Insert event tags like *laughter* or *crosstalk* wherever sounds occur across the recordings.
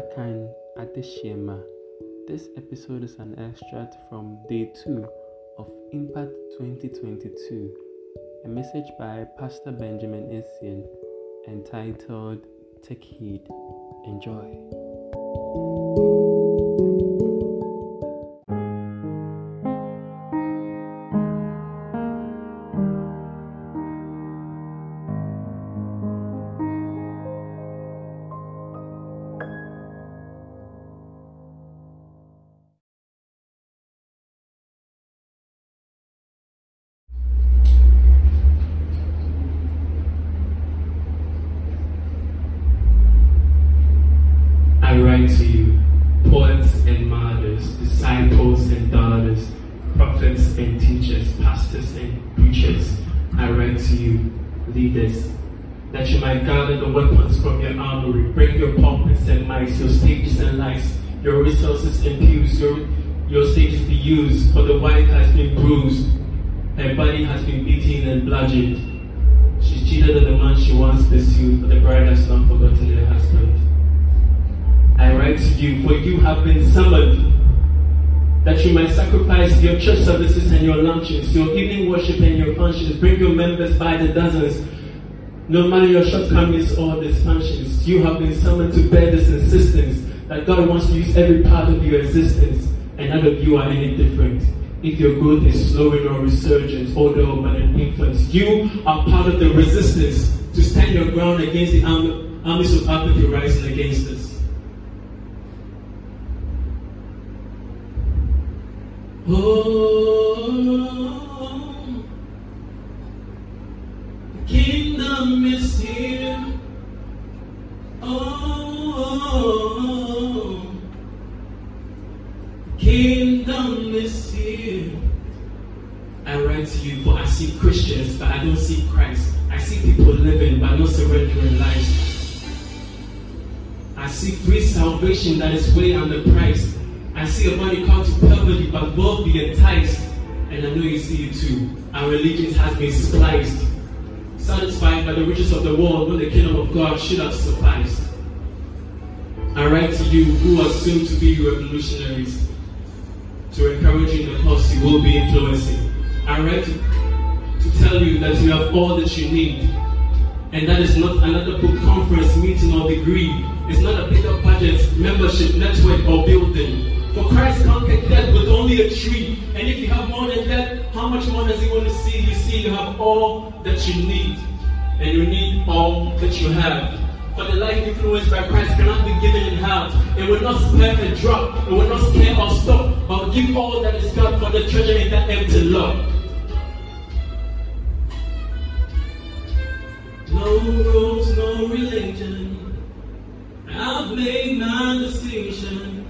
Akan Adeshiema. This episode is an extract from day 2 of Impact 2022, a message by Pastor Benjamin Essien entitled Take Heed. Enjoy. No matter your shortcomings or dysfunctions, you have been summoned to bear this insistence that God wants to use every part of your existence, and none of you are any different. If your growth is slowing or resurgent, older or an infant, you are part of the resistance to stand your ground against the arm- armies of apathy rising against us. Oh, but I don't see Christ. I see people living, but not surrendering lives. I see free salvation that is way underpriced. I see a body called to poverty, but both be enticed. And I know you see it too. Our religions has been spliced. Satisfied by the riches of the world, when the kingdom of God should have sufficed. I write to you who are soon to be revolutionaries to encourage you in the cause you will be influencing. I write to tell you that you have all that you need. And that is not another book conference, meeting, or degree. It's not a bigger budget, membership, network, or building. For Christ conquered death with only a tree. And if you have more than that, how much more does He want to see? You see, you have all that you need. And you need all that you have. For the life influenced by Christ cannot be given in half. It will not spare a drop. It will not scare or stop. But give all that is God for the treasure in that empty love. No rules, no religion. I've made my decision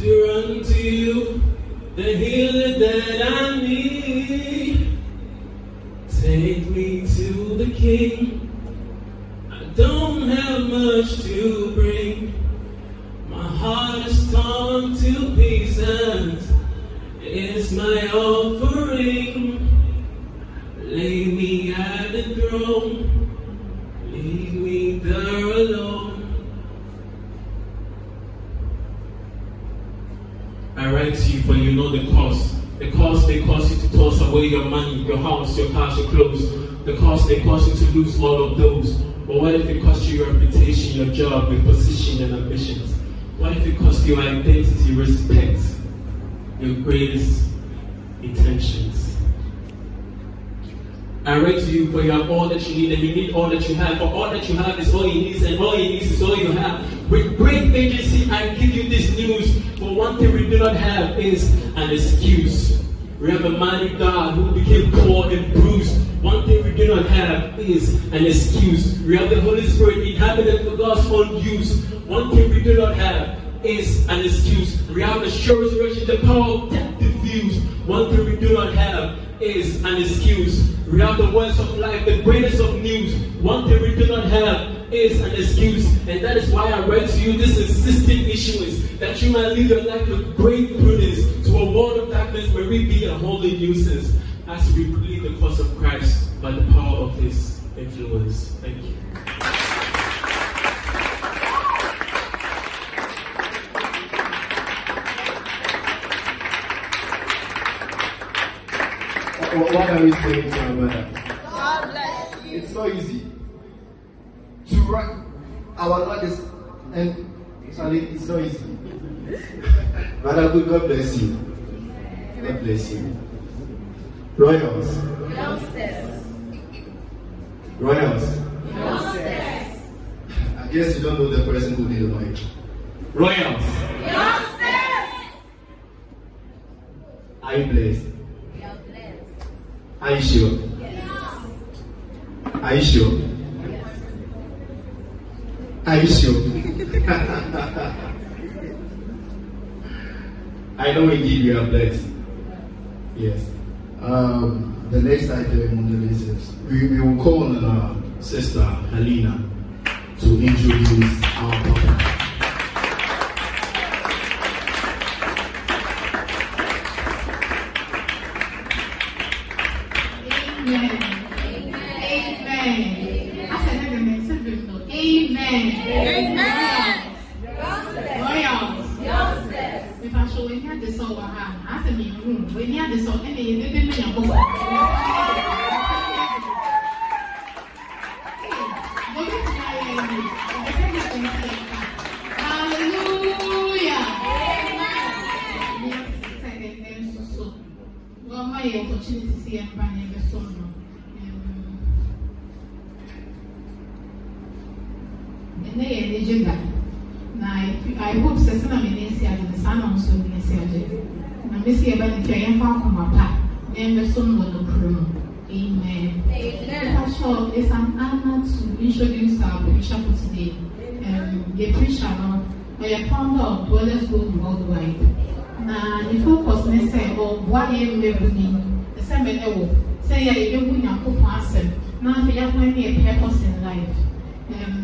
to run to you, the healer that I need. Take me to the King. I don't have much to bring. My heart is torn to pieces. It's my offering. Lay me at the throne. Leave me there alone. I write to you for you know the cost. The cost they cost you to toss away your money, your house, your cars, your clothes. The cost they cost you to lose all of those. But what if it cost you your reputation, your job, your position, and ambitions? What if it cost you your identity, respect, your greatest intentions? I write to you for you have all that you need and you need all that you have. For all that you have is all you need and all you need is all you have. With great agency, I give you this news. For one thing we do not have is an excuse. We have a mighty God who became poor and bruised. One thing we do not have is an excuse. We have the Holy Spirit inhabited for God's own use. One thing we do not have is an excuse. We have the sure resurrection, the power of death One thing we do not have is an excuse. We have the words of life, the greatest of news. One thing we do not have is an excuse. And that is why I read to you this insistent issuance that you might live your life with great prudence to a world of darkness where we be a holy nuisance as we plead the cause of Christ by the power of his influence. Thank you. What are we saying to our mother? God bless you. It's so easy to write our Lord is and sorry, it's so easy. *laughs* Mother, good God bless you. God bless you. Royals. Youngsters. Royals. Youngsters. I guess you don't know the person who did the mic. Royals. Youngsters. Are you blessed? Are you sure? Yes. Are you sure? Yes. Are you sure? I know indeed you are blessed. Yes. Um, the next item on the list is we, we will call on our sister Helena to introduce our papa. na i hope sɛ sɛ na me ne si agye saa na nso me ne si agye na me si ɛbɛ ne fɛ yɛmfa akoma pa na ɛmɛsom wɔ nokorɛ mu Amen. Amen. Pastor, it's an honor to introduce our preacher for today. Um, the preacher, no, or the founder of Dwellers Gold Worldwide. Na the focus ne sɛ ɔ boa yɛ mmebu ni sɛ mɛ ne wɔ sɛ yɛ yɛ bu nyankopɔn asɛm na afei yɛ kɔn ne yɛ purpose in life. Um,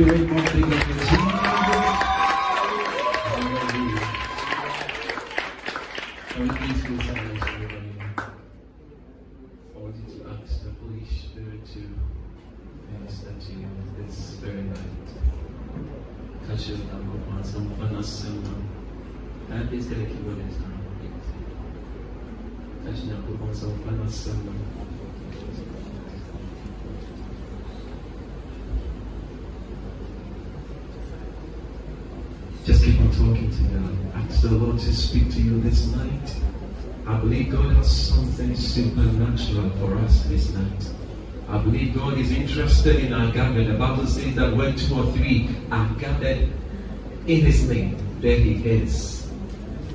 to win congratulations. Please give silence to ask the Holy Spirit to minister you this very night. Touch us down upon some fun or someone. That is the key word is now. Touch down. Talking to God. Ask the Lord to speak to you this night. I believe God has something supernatural for us this night. I believe God is interested in our gathering. The Bible says that when two or three are gathered in His name, there He is.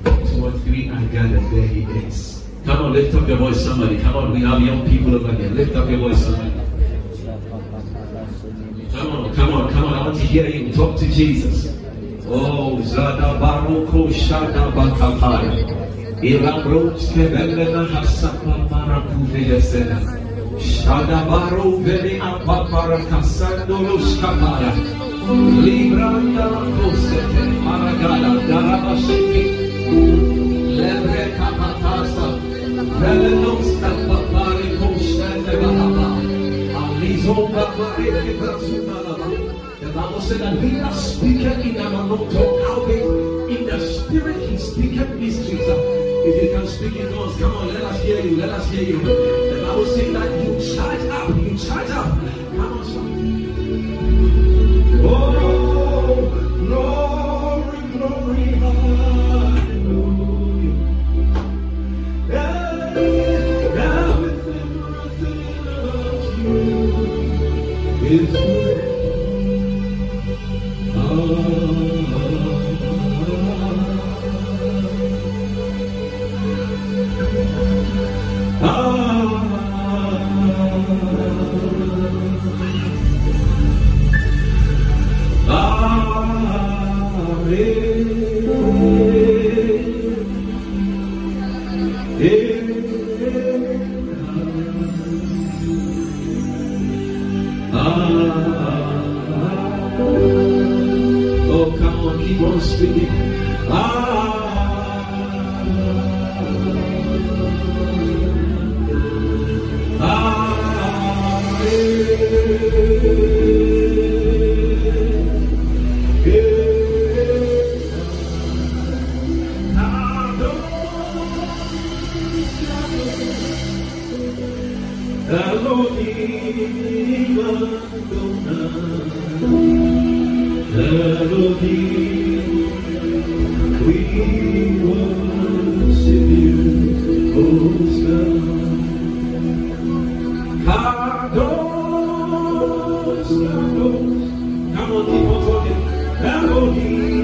Two or three are gathered, there He is. Come on, lift up your voice, somebody. Come on, we have young people over here. Lift up your voice, somebody. Come on, come on, come on. I want to hear you. Talk to Jesus. Oh, Zada Baroko Shada Bakapaya. Irabros Kevelena Hasapa Marakuve Sena. Shadabaro vele apapara kasandolo skapaya. Libranda kosete maragada darabashiki. Lebre kapatasa. Velenos kapapare koshete bahaba. Alizo babare kebrasunalaba. Bible said that he that speaketh in Amanoto, albeit in the spirit he speaketh mysteries. If you can speak in tongues, come on, let us hear you, let us hear you. The Bible says that you charge up, you charge up. Come on, son. Oh, glory, glory, Come on, keep on talking.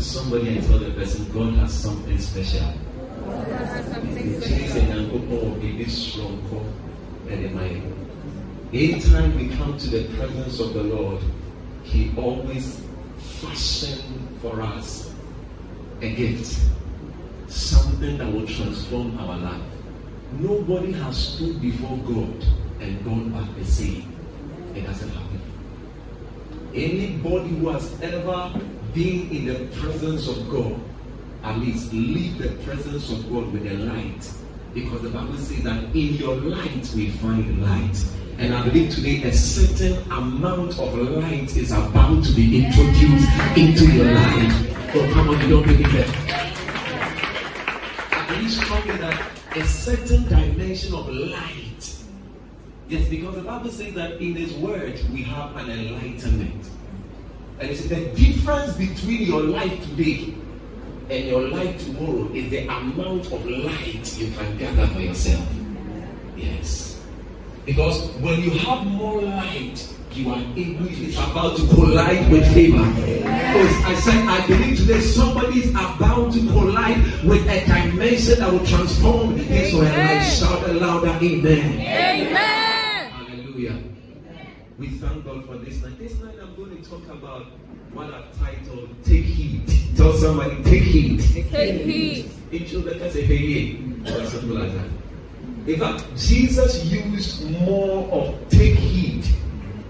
At somebody and tell the person, God has something special? My Anytime we come to the presence of the Lord, He always fashioned for us a gift, something that will transform our life. Nobody has stood before God and gone back the same. It doesn't happen. Anybody who has ever been in the presence of God, at least leave the presence of God with a light. Because the Bible says that in your light we find light. And I believe today a certain amount of light is about to be introduced into your life. Oh, come on, you don't believe it. I believe strongly that a certain dimension of light. Yes, because the Bible says that in His Word we have an enlightenment. And it's the difference between your life today and your life tomorrow is the amount of light you can gather for yourself. Yes. Because when you have more light, you are able, it's about to collide with favor. Because I said, I believe today somebody is about to collide with a dimension that will transform his or her life. Shout a louder amen. Amen. Hallelujah. We thank God for this night. This night I'm going to talk about what I've titled Take Heed. Tell somebody, take heed. Take heed. In children can say, hey, or something like that. In fact, Jesus used more of take heed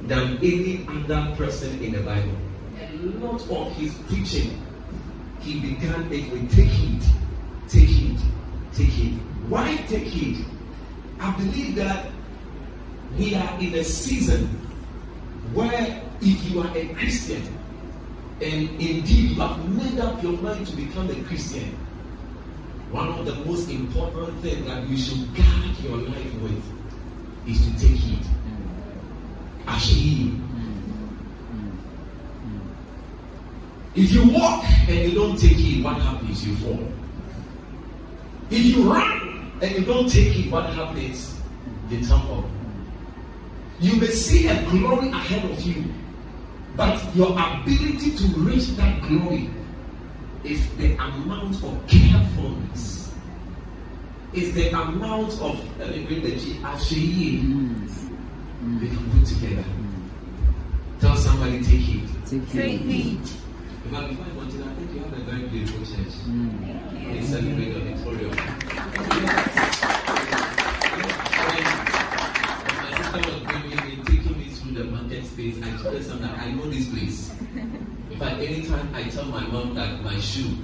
than any other person in the Bible. A lot of his preaching, he began it with take heed, take heed, take heed. Why take heed? I believe that we are in a season where if you are a Christian, and indeed you have made up your mind to become a Christian, one of the most important things that you should guard your life with is to take heed. Actually, if you walk and you don't take heed, what happens? You fall. If you run and you don't take heed, what happens? You tumble. You may see a glory ahead of you, but your ability to reach that glory is the amount of carefulness. Is the amount of let me bring the G actually we can put together. Tell somebody take it. Take it. In fact, before I continue, I think you have a very beautiful church. Mm. Please celebrate your victory. My sister was bringing me, taking me through the market space. I told her something. I know this place. In fact, anytime I tell my mom that my shoe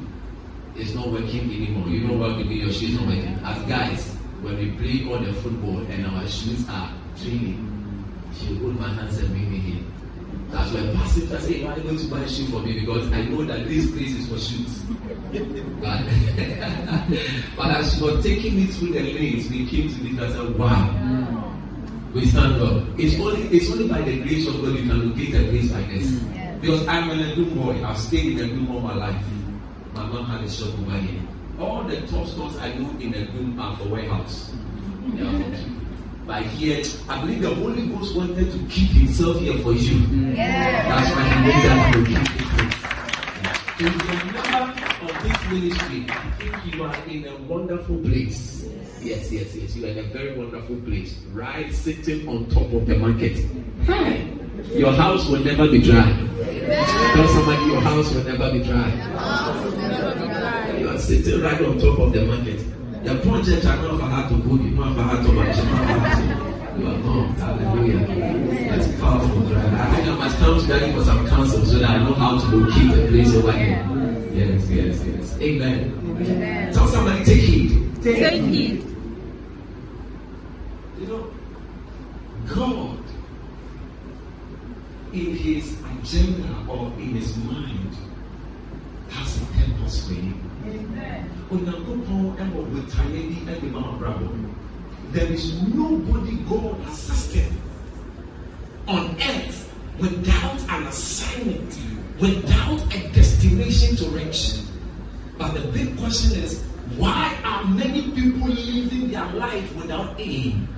is not working anymore, you know what do, your shoe is not working. As guys, when we play all the football and our shoes are training, she hold my hands and bring me here. That's why passing, I say, why are you going to buy a shoe for me? Because I know that this place is for shoes. but, *laughs* but as she was taking me through the lanes, we came to this, I said, wow. Mm. We stand up. It's only it's only by the grace of God you can locate a place like this. Mm. Because I'm a Adum boy. I've stayed in Adum all my life. My mom had a shop over here. All the top stores I know in Adum are for warehouse. They are for keep. But here, I believe the Holy Ghost wanted to keep himself here for you. Mm. That's why he made that location. If you're a member of this ministry, I think you are in a wonderful place. Yes, yes, yes. You are in a very wonderful place. Right sitting on top of the market. Hmm. Your house will never be dry. Tell somebody your house will never be dry. You are sitting right on top of the market. The project are not for her to go, you not for her to match, you are home. Hallelujah. That's powerful. I think I must come together for some counsel so that I know how to locate a place over here. Yes, yes, yes. Amen. Tell somebody take heed. Take heed. You know, God, in his agenda or in his mind, has a purpose for you. Onyankopɔn ɛwɔ botaeɛ bi ɛde ma ɔbrabɔ. There is nobody God assisted on earth without an assignment, without a destination to reach. But the big question is, why are many people living their life without aim?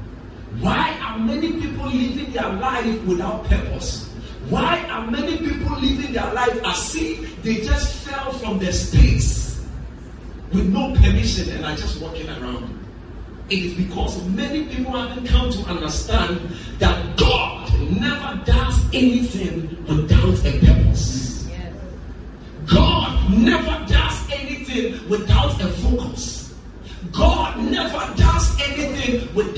Why are many people living their life without purpose? Why are many people living their life as if they just fell from the space with no permission and are just walking around? It is because many people haven't come to understand that God never does anything without a purpose. God never does anything without a focus. God never does anything without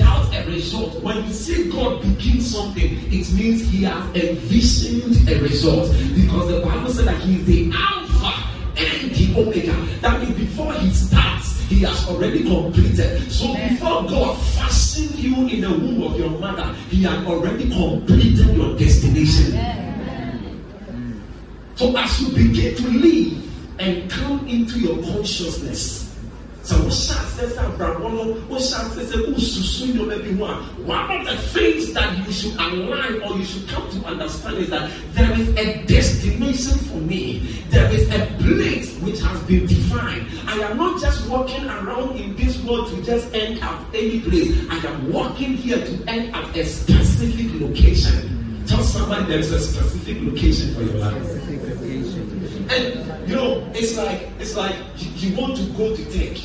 result. When you see God begin something, it means He has envisioned a result. Because the Bible said that He is the Alpha and the Omega. That means before He starts, He has already completed. So before God fashioned you in the womb of your mother, He had already completed your destination. So as you begin to live and come into your consciousness, so wohyɛ ase sɛ abrabɔ no wohyɛ ase sɛ wosusu nneɛma bi ho a one of the things that you should align or you should come to understand is that there is a destination for me. There is a place which has been defined. I am not just walking around in this world to just end up any place. I am walking here to end at a specific location. Tell somebody there is a specific location for your life and you know, it's like it's like you, you want to go to tech.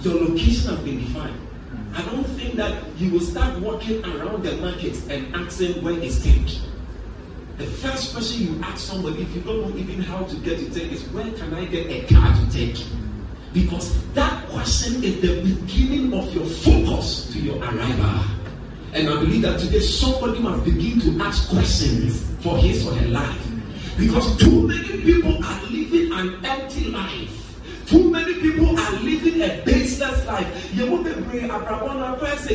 Your location has been defined. I don't think that you will start walking around the market and asking where is tech. The first question you ask somebody, if you don't know even how to get to tech, is where can I get a car to take? Because that question is the beginning of your focus to your arrival. And I believe that today somebody must begin to ask questions for his or her life. Because too many people are living an empty life. Too many people are living a baseless life. Yewu bebree abrabọ na pẹ sẹ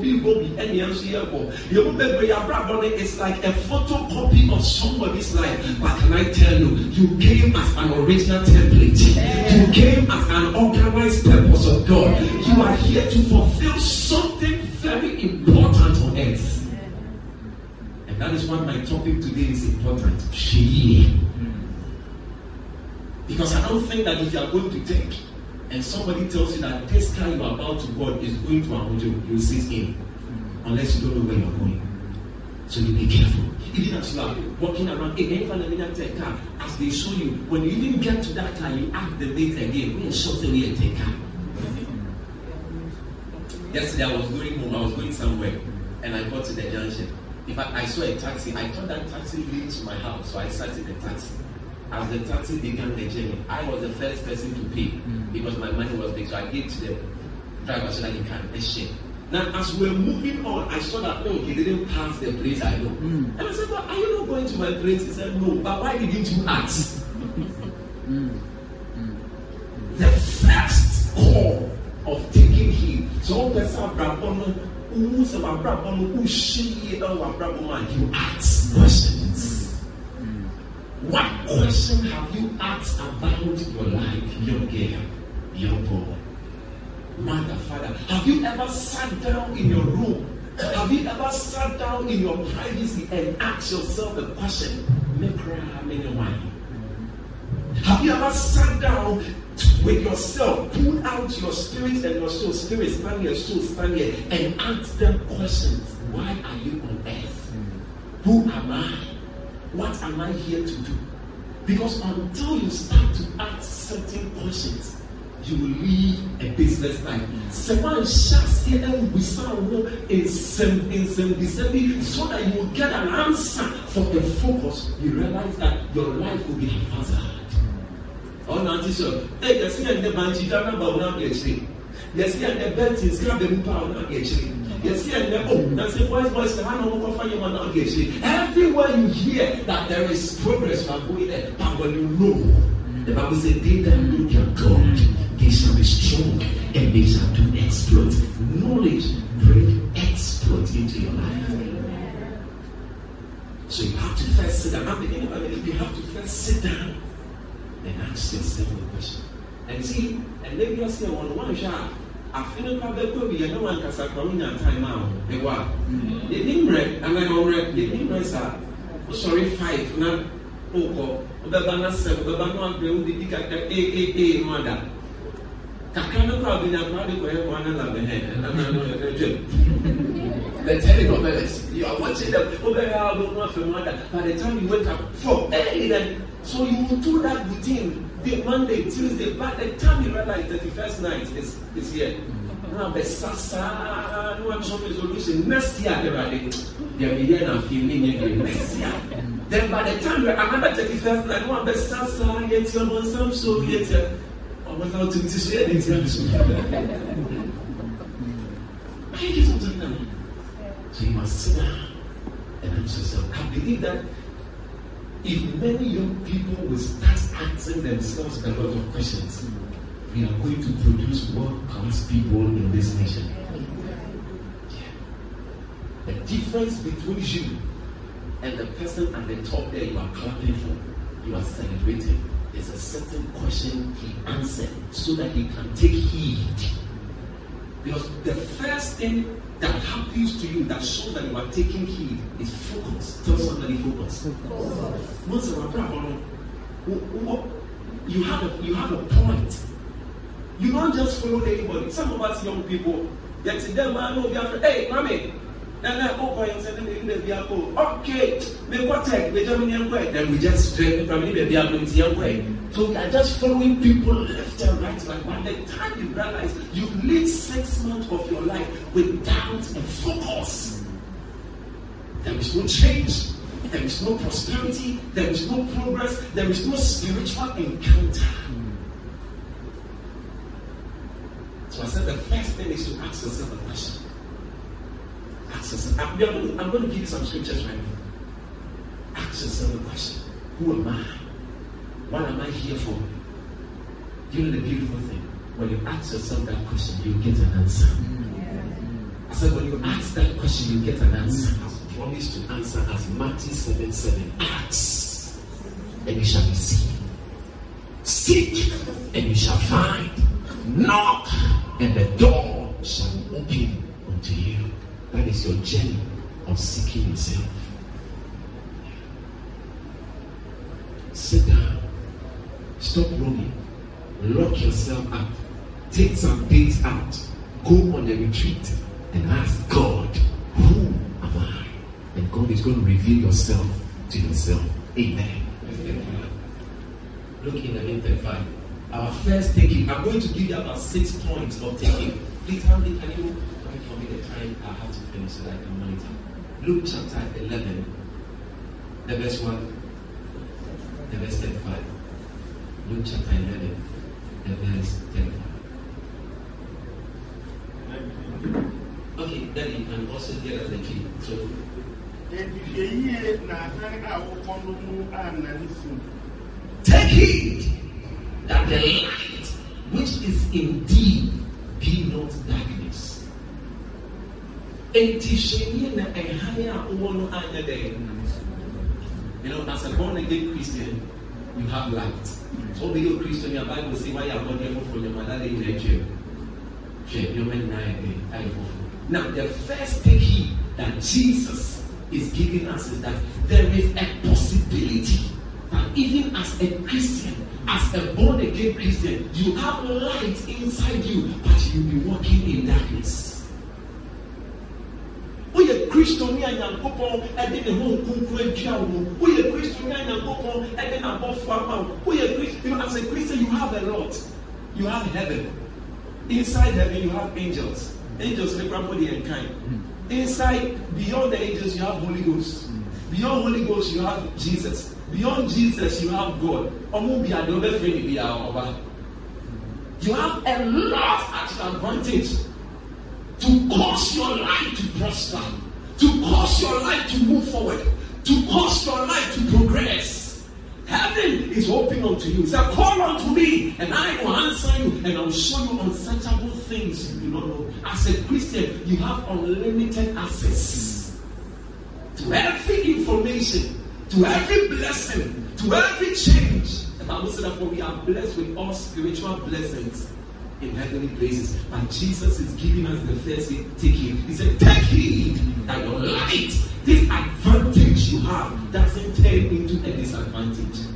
bi go bi ẹni ẹ nso yẹ bọ. Yewu bebree abrabọ is like a photocopy of somebody's life. But can I tell you, you came as an original template. You came as an organized purpose of God. You are here to fulfill something that is why my topic today is important. Sheye. Hmm. Because I don't think that if you are going to take and somebody tells you that this car you are about to board is going to Abuja, you will sit in. Eh, hmm. Unless you don't know where you're going. So you be careful. Even as you are walking around, hey, if I take car, as they show you, when you even get to that car, you ask the mate again, we are short away and take car. *laughs* Yesterday I was going home, I was going somewhere, and I got to the junction. If fact, I saw a taxi, I thought that taxi lead to my house, so I sat in the taxi. As the taxi began the journey, I was the first person to pay mm. because my money was big, so I gave to the driver so that he can exchange. Now, as we were moving on, I saw that oh, he didn't pass the place I know. Mm. And I said, but are you not going to my place? He said, no. But why didn't you ask? *laughs* Mm. The first call of taking heed. So, person sẹ wà abrabọ no, ṣe yie ẹ wà abrabọ no, you ask questions. What question have you asked about your life, young girl, young boy? Mother, father, have you ever sat down in your room? Have you ever sat down in your privacy and asked yourself a question? Mekra, how many wine? Have you ever sat down with yourself, pull out your spirit and your soul, spirit stand here, soul stand here, and ask them questions? Why are you on earth? Who am I? What am I here to do? Because until you start to ask certain questions, you will live a business life. Someone Sɛ wanhyɛ aseɛ ɛnwisa wo nsɛm nsɛmbisa bi so that you will get an answer for the focus, you realize that your life will be haphazard. Ɔna ati sɛ ɛ yɛsi yɛn dɛ bankyi da namba wo n'abɛ akyire yɛsi yɛn dɛ bɛnti sika bɛ mu pa n'abɛ akyire yɛsi yɛn dɛ oh na sɛ boys boys na hana wɔn kɔfa yɛn n'abɛ akyire everywhere you hear that there is progress you eh, are going there but when you know the bible say they that know their god they shall be strong and they shall do exploit knowledge bring exploit into your life. So you have to first sit down. I'm beginning by you have to first sit down and ask yourself a question. And see, and maybe you say one one shot. I feel like I could be a no one can say time out. The what? The name red, and I already the name red, sir. Sorry, five. Now, Oko, Obaba na seven, Obaba no agree with the Kaka, A, A, A, mother. Kakra no crowd in a crowd, you have one and love ahead. The telenovelas, you are watching them. Obaba, I don't know if you mother. By the time you wake up, for early then. So you will do that routine the Monday, Tuesday, by the time you realize that the first night is, is here. Now the sasa, no one resolution. Next year, they are there be here and feeling it next year. Then by the time you another 31st night, one the sasa, yet your one some so yet your without to share it. I get something now. So you must sit down and ask yourself. I believe that if many young people will start asking themselves a lot of questions, we are going to produce world class people in this nation. The difference between you and the person at the top there you are clapping for, you are celebrating, is a certain question he answered so that he can take heed. Because the first thing that happens to you that shows that you are taking heed is focus. Tell somebody focus. Once you have a you have a point. You don't just follow anybody. Some of us young people, yet to them, I know hey, mommy. And then, oh, boy, and then we are okay. Me what take? We don't mean Then we just straight from me, baby, I'm going to So we are just following people left and right. Like by the time you realize you've lived six months of your life without a focus, there is no change. There is no prosperity. There is no progress. There is no spiritual encounter. So I said the first thing is to ask yourself a question. Ask yourself. I'm going, to, I'm going to give you some scriptures right now. Ask yourself a question. Who am I? What am I here for? You know the beautiful thing? When you ask yourself that question, you get an answer. I said, when you ask that question, you get an answer. I promise to answer as Matthew 7 7. Ask, and you shall receive. Seek, and you shall find. Knock, and the door shall be open unto you. That is your journey of seeking yourself. Sit down. Stop running. Lock yourself up. Take some days out. Go on a retreat and ask God, Who am I? And God is going to reveal yourself to yourself. Amen. Look in the 35. Our first taking, I'm going to give you about six points of taking. Please, how many can you write for me the time I have to finish so that I can monitor? Luke chapter 11, the verse 1, the verse 35. Luke chapter 11, the verse 35. Okay, then you can also get us the key. So, take heed that the light which is indeed be not darkness. Enti hwɛnie na ɛhan a wowɔ no anyɛ dɛn. You know, as a born again Christian, you have light. So be a Christian, your Bible say why you are born again from your mother in. Your man nine eh, Now the first thing he that Jesus is giving us is that there is a possibility that even as a Christian, as a born again Christian, you have light inside you, but you'll be walking in darkness. Woyɛ kristoni a nyankopɔn ɛde ne ho nkunkun adua wo woyɛ kristoni a nyankopɔn ɛde n'abɔfo ama wo. Woyɛ krist you know as a christian you have a lot. You have heaven. Inside heaven you have angels. Angels ne kura de yɛn kan inside beyond the angels you have holy ghost. Beyond holy ghost you have jesus. Beyond jesus you have god. Ɔmo bi adi ɔbɛ bi a ɔba you have a lot at your advantage to cause your life to prosper, to cause your life to move forward, to cause your life to progress. Heaven is open unto you. Say, call unto me, and I will answer you, and I'll show you unsearchable things you do not know. As a Christian, you have unlimited access to every information, to every blessing, to every change. The Bible said that for we are blessed with all spiritual blessings in heavenly places. And Jesus is giving us the first thing, take heed. He said, Take heed that your light, this advantage you have, doesn't turn into a disadvantage.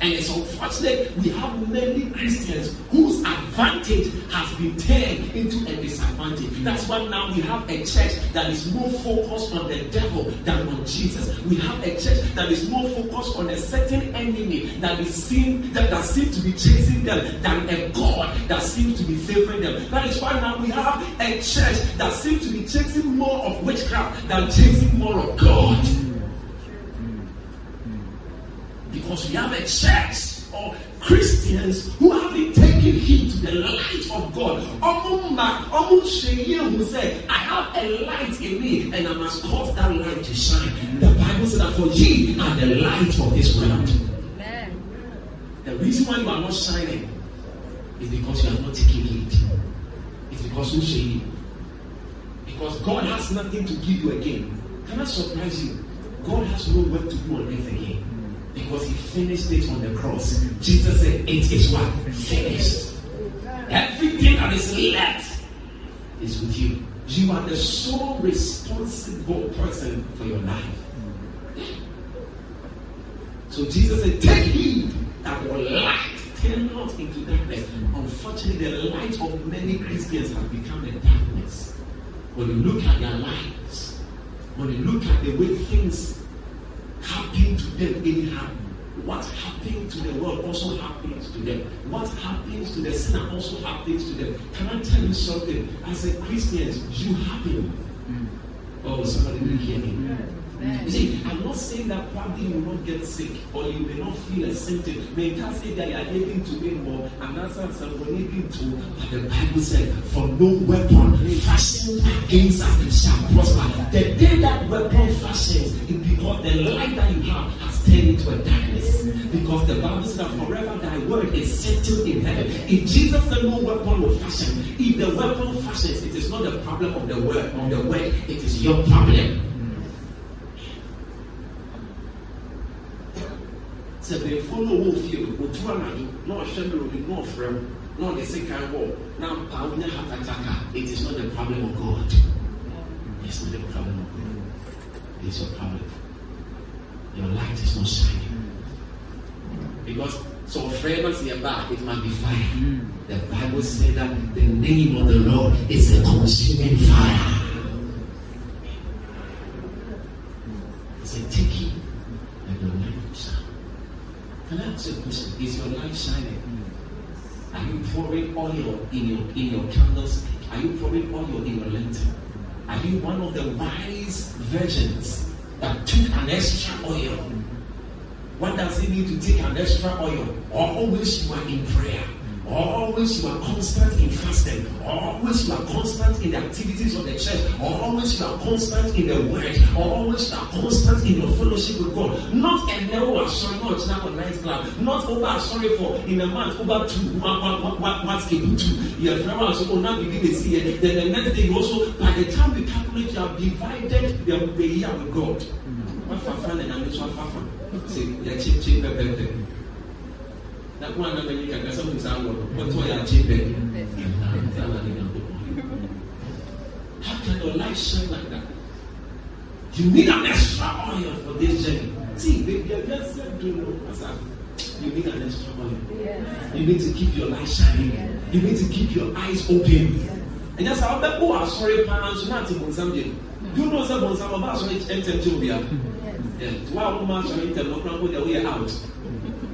And it's unfortunate we have many Christians whose advantage has been turned into a disadvantage. That's why now we have a church that is more focused on the devil than on Jesus. We have a church that is more focused on a certain enemy that is seen that, that seems to be chasing them than a God that seems to be favoring them. That is why now we have a church that seems to be chasing more of witchcraft than chasing more of God. Because we have a church of Christians who have been taken taking heed to the light of God. Ọmọ mma ọmọ ṣe who said, I have a light in me and I must cause that light to shine. The Bible said that for ye are the light of this world. Amen. The reason why you are not shining is because you are not taking heed. It's because you say Because God has nothing to give you again. Can I surprise you? God has no work to do on earth again. Because he finished it on the cross. Jesus said, It is what? Finished. Everything that is left is with you. You are the sole responsible person for your life. So Jesus said, Take heed that your light turn not into darkness. Unfortunately, the light of many Christians has become a darkness. When you look at their lives, when you look at the way things happen to them anyhow, what happened to the world also happens to them. What happens to the sinner also happens to them. Can I tell you something? As a Christian, you happen. Mm. Oh, somebody didn't hear me. You see, I'm not saying that probably you will not get sick or you may not feel a symptom. May can't say that you are able to be more. I'm not saying someone able to, but the Bible said, For no weapon fashioned against us shall prosper. The day that weapon fashions is because the light that you have has turned into a darkness. Because the Bible said that forever thy word is settled in heaven. If Jesus said no weapon will fashion, if the weapon fashions, it is not the problem of the word of the word, it is your problem. Sɛ bɛnfo no wɔ fie no otu anadwo na ɔhwɛ mmerɛbi na ɔfrɛ mu na ɔde sekan wɔ na mpa wonya hatataka it is not the problem of god. It's not the problem of god. It's your problem. Your light is not shining. Because so ɔfrɛ no sɛ yɛba it must be fire. The bible said that the name of the lord is a consuming fire it's a taking and your light will shine can I Is your light shining? Are you pouring oil in your in your candlestick? Are you pouring oil in your lantern? Are you one of the wise virgins that took an extra oil? What does it mean to take an extra oil? Or Always you are in prayer. Always you are constant in fasting. Always you are constant in the activities of the church. Always you are constant in the word. Always you are constant in your fellowship with God. Not a narrow sorry, not now a nightclub. Not over sorry for in a month over two. What what what what's able to? You have never so oh now begin to see it. Then the next day also by the time we calculate you have divided the, the year with God. What for fun and I'm just one. See, yeah, cheap, cheap, pepe, pepe na kó àná bẹ̀rẹ̀ kàkà sọ́kùn sáà wọ̀ wọ́n tọ́ yà jí bẹ́ẹ̀. How can your life shine like that? You need an extra oil for this journey. See, they, they just said, know, you need an extra oil. You need to keep your light shining. You need to keep your eyes open. And that's how oh, I'm sorry, parents, not to Bonsam. Do you know some Bonsam about sorry, enter to be out? Yeah, twelve months, sorry, tell no the way out.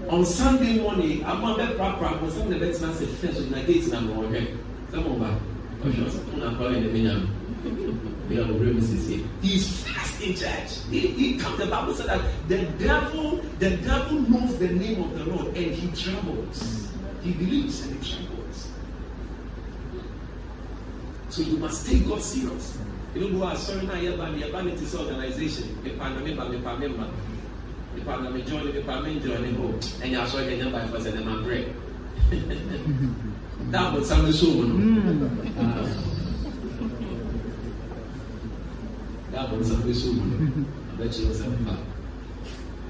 On Sunday morning, I'm on that prap prap, on Sunday, let's not say first, in the gates, I'm okay. Come on back. The um, a here. He's fast in church. He, he comes, the Bible said that the devil, the devil knows the name of the Lord and he trembles. He believes and he trembles. So you must take God serious. You don't go out, sorry, now you're you're organization. Me pa na member, me pa. Me pa na me join, me pa me join, me go. And you're sorry, you're by first and then my break. That was something so, no? Mm. That was something so, no? I bet you was a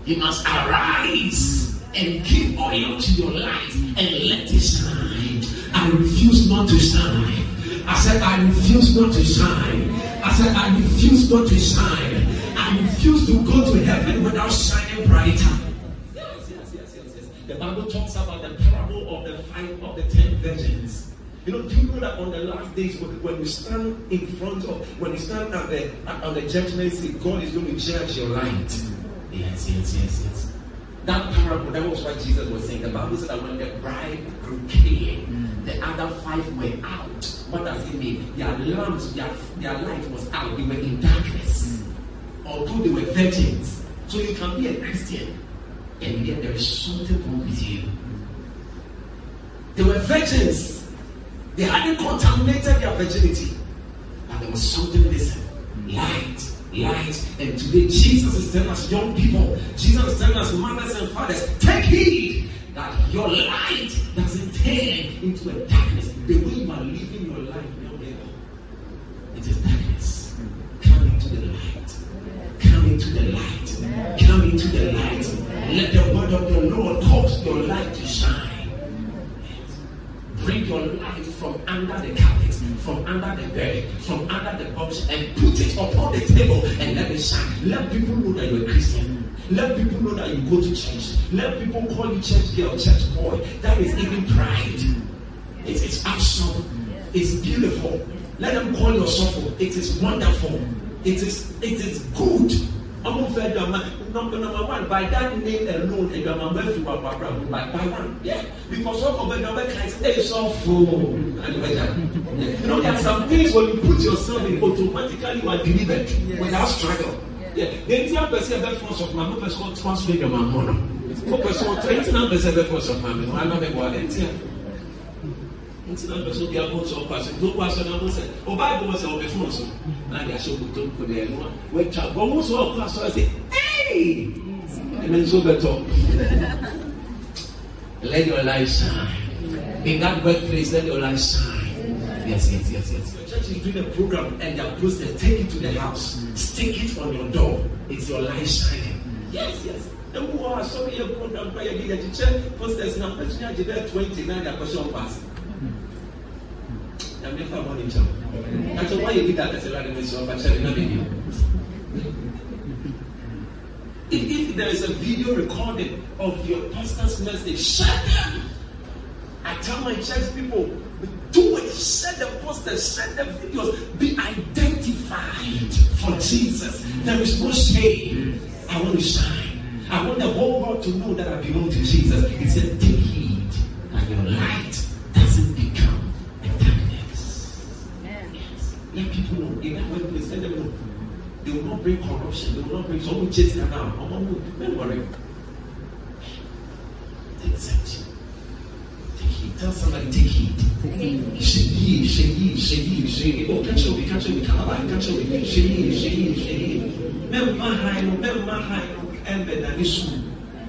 You must arise and give oil to your light and let it shine. I refuse not to shine. I said, I refuse not to shine. I said, I refuse not to shine. I refuse to go to heaven without shining brighter. Yes, yes, yes, yes, yes. The Bible talks about the parable of the five of the ten virgins. You know, do you know that on the last days, when, you stand in front of, when you stand at the at, on the judgment seat, God is going to judge your light. Yes, yes, yes, yes. That parable, that was what Jesus was saying. The Bible said that when the bridegroom came, the other five were out. What does it mean? Their lamps, their, their light was out. They were in darkness. Although they were virgins. So you can be a Christian, and yet there is something wrong with you. They were virgins. They hadn't contaminated their virginity. But there was something missing. Light. Light. And today Jesus is telling us, young people, Jesus is telling us, mothers and fathers, take heed that your light doesn't turn into a darkness. The way you are living your life now, it is darkness. The light. Come into the light. Come into the light. Let the word of the Lord cause your light to shine. Bring your light from under the carpet, from under the bed, from under the box, and put it upon the table and let it shine. Let people know that you're a Christian. Let people know that you go to church. Let people call you church girl, church boy. That is even pride. It is awesome. It's beautiful. Let them call you soulful. It is wonderful. It is it is good. I'm fed number number one by that name alone and your mama if you are by by one. Yeah. Because some of the number can say so full. You know, there are some things when you put yourself in automatically you are delivered without struggle. Yeah. The entire person the force of my person will transfer your mama. Mo person twenty nine percent the force of my mama. I know me what entire. Nti na mpɛsɛ obi abɔ nsɔ ɔkɔ asɛ nti ɔkɔ asɛ na ɔmo sɛ ɔbaa bɔ sɛ ɔbɛ fún ɔsɔ na adi ahyɛ ɔkɔ tom kɔ dɛ ɛnu wɔatwa bɔ ɔmo sɔ ɔkɔ asɔ ɛsɛ ɛɛ ɛmɛ nso bɛ tɔ let your light shine in that workplace let your light shine yes yes yes yes. your church is doing a program and their poster take it to the house stick it on your door it's your light shining yes yes. ewu asɔre yɛ program pa yɛ de yɛ kyekyɛ posters na mpɛtumi agye bɛ twenty nine akɔhyɛ ɔkɔ ase nyame fa bɔ ne nkyɛn kakyɛ wɔyɛ bi da akasɛ ɛwɛ ade sɛ ɔfa kyɛre na bɛbi if if there is a video recording of your pastor's message shut them i tell my church people do it. Share the posters share the videos. Be identified for jesus. There is no shame. I want to shine. I want the whole world to know that i belong to jesus. He said take heed that your light let people know in that workplace let them know they will not bring corruption they will not bring someone chasing them down ọmọ mu don't worry. Accept you. Take heed. Tell somebody take heed. Ṣe yìí ṣe yìí ṣe yìí ṣe yìí oh catch obi catch obi kalaba catch obi ṣe yìí ṣe yìí ṣe yìí mẹ́rin máa ha inú mẹ́rin máa ha inú ẹ̀mbẹ̀ dání sùn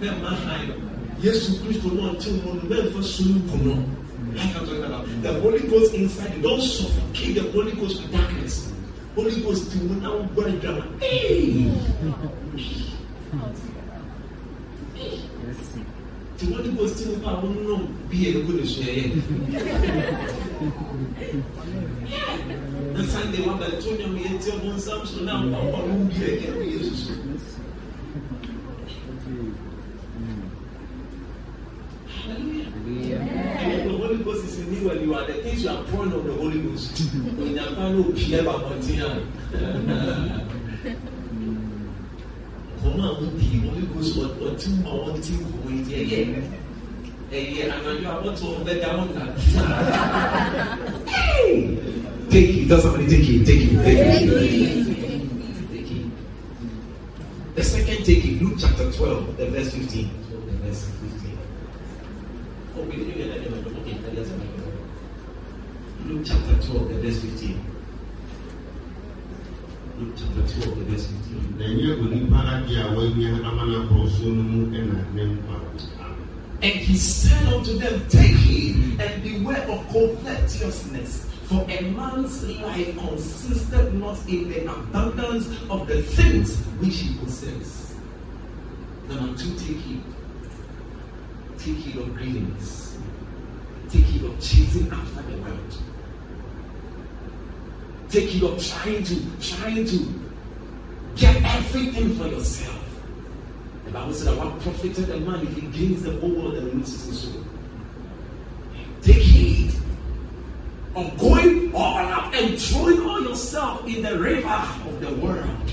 mẹ́rin máa ha inú Yesu Kristo náà tí mo nù mẹ́rin fẹ́ sùn kù náà. The Holy Ghost inside. Don't suffocate the Holy Ghost with darkness. Holy Ghost to now burn drama. Hey! The Holy Ghost to you now no be a good share. And Sunday one by Tony me and tell one Samson now I'm be a Jesus. Hallelujah. And the Holy Ghost is in you and you are the things you are pouring on the Holy Ghost. When you are trying to appear by Come on, the Holy Ghost, what what two more one thing going there? Yeah. Ẹyẹ anadu abọ́tò ọbẹ̀ dáhùn náà. Take it, tell somebody take it, take it, take it. Take it. The second take it, Luke chapter 12, the verse 15. The verse 15. We didn't get that. Okay, that is Luke chapter 12, the verse 15. Luke chapter 12, the verse 15. na ɛnyɛ onipa ade a wawia amana korɔso no mu And he said unto them, Take heed and beware of covetousness, for a man's life consisted not in the abundance of the things which he possesses. Number two, take heed. Take heed of greediness. Take heed of chasing after the world. Take heed of trying to, trying to get everything for yourself. The Bible said that what profited a man if he gains the whole world and loses his soul. Take heed of going all out and throwing all yourself in the river of the world.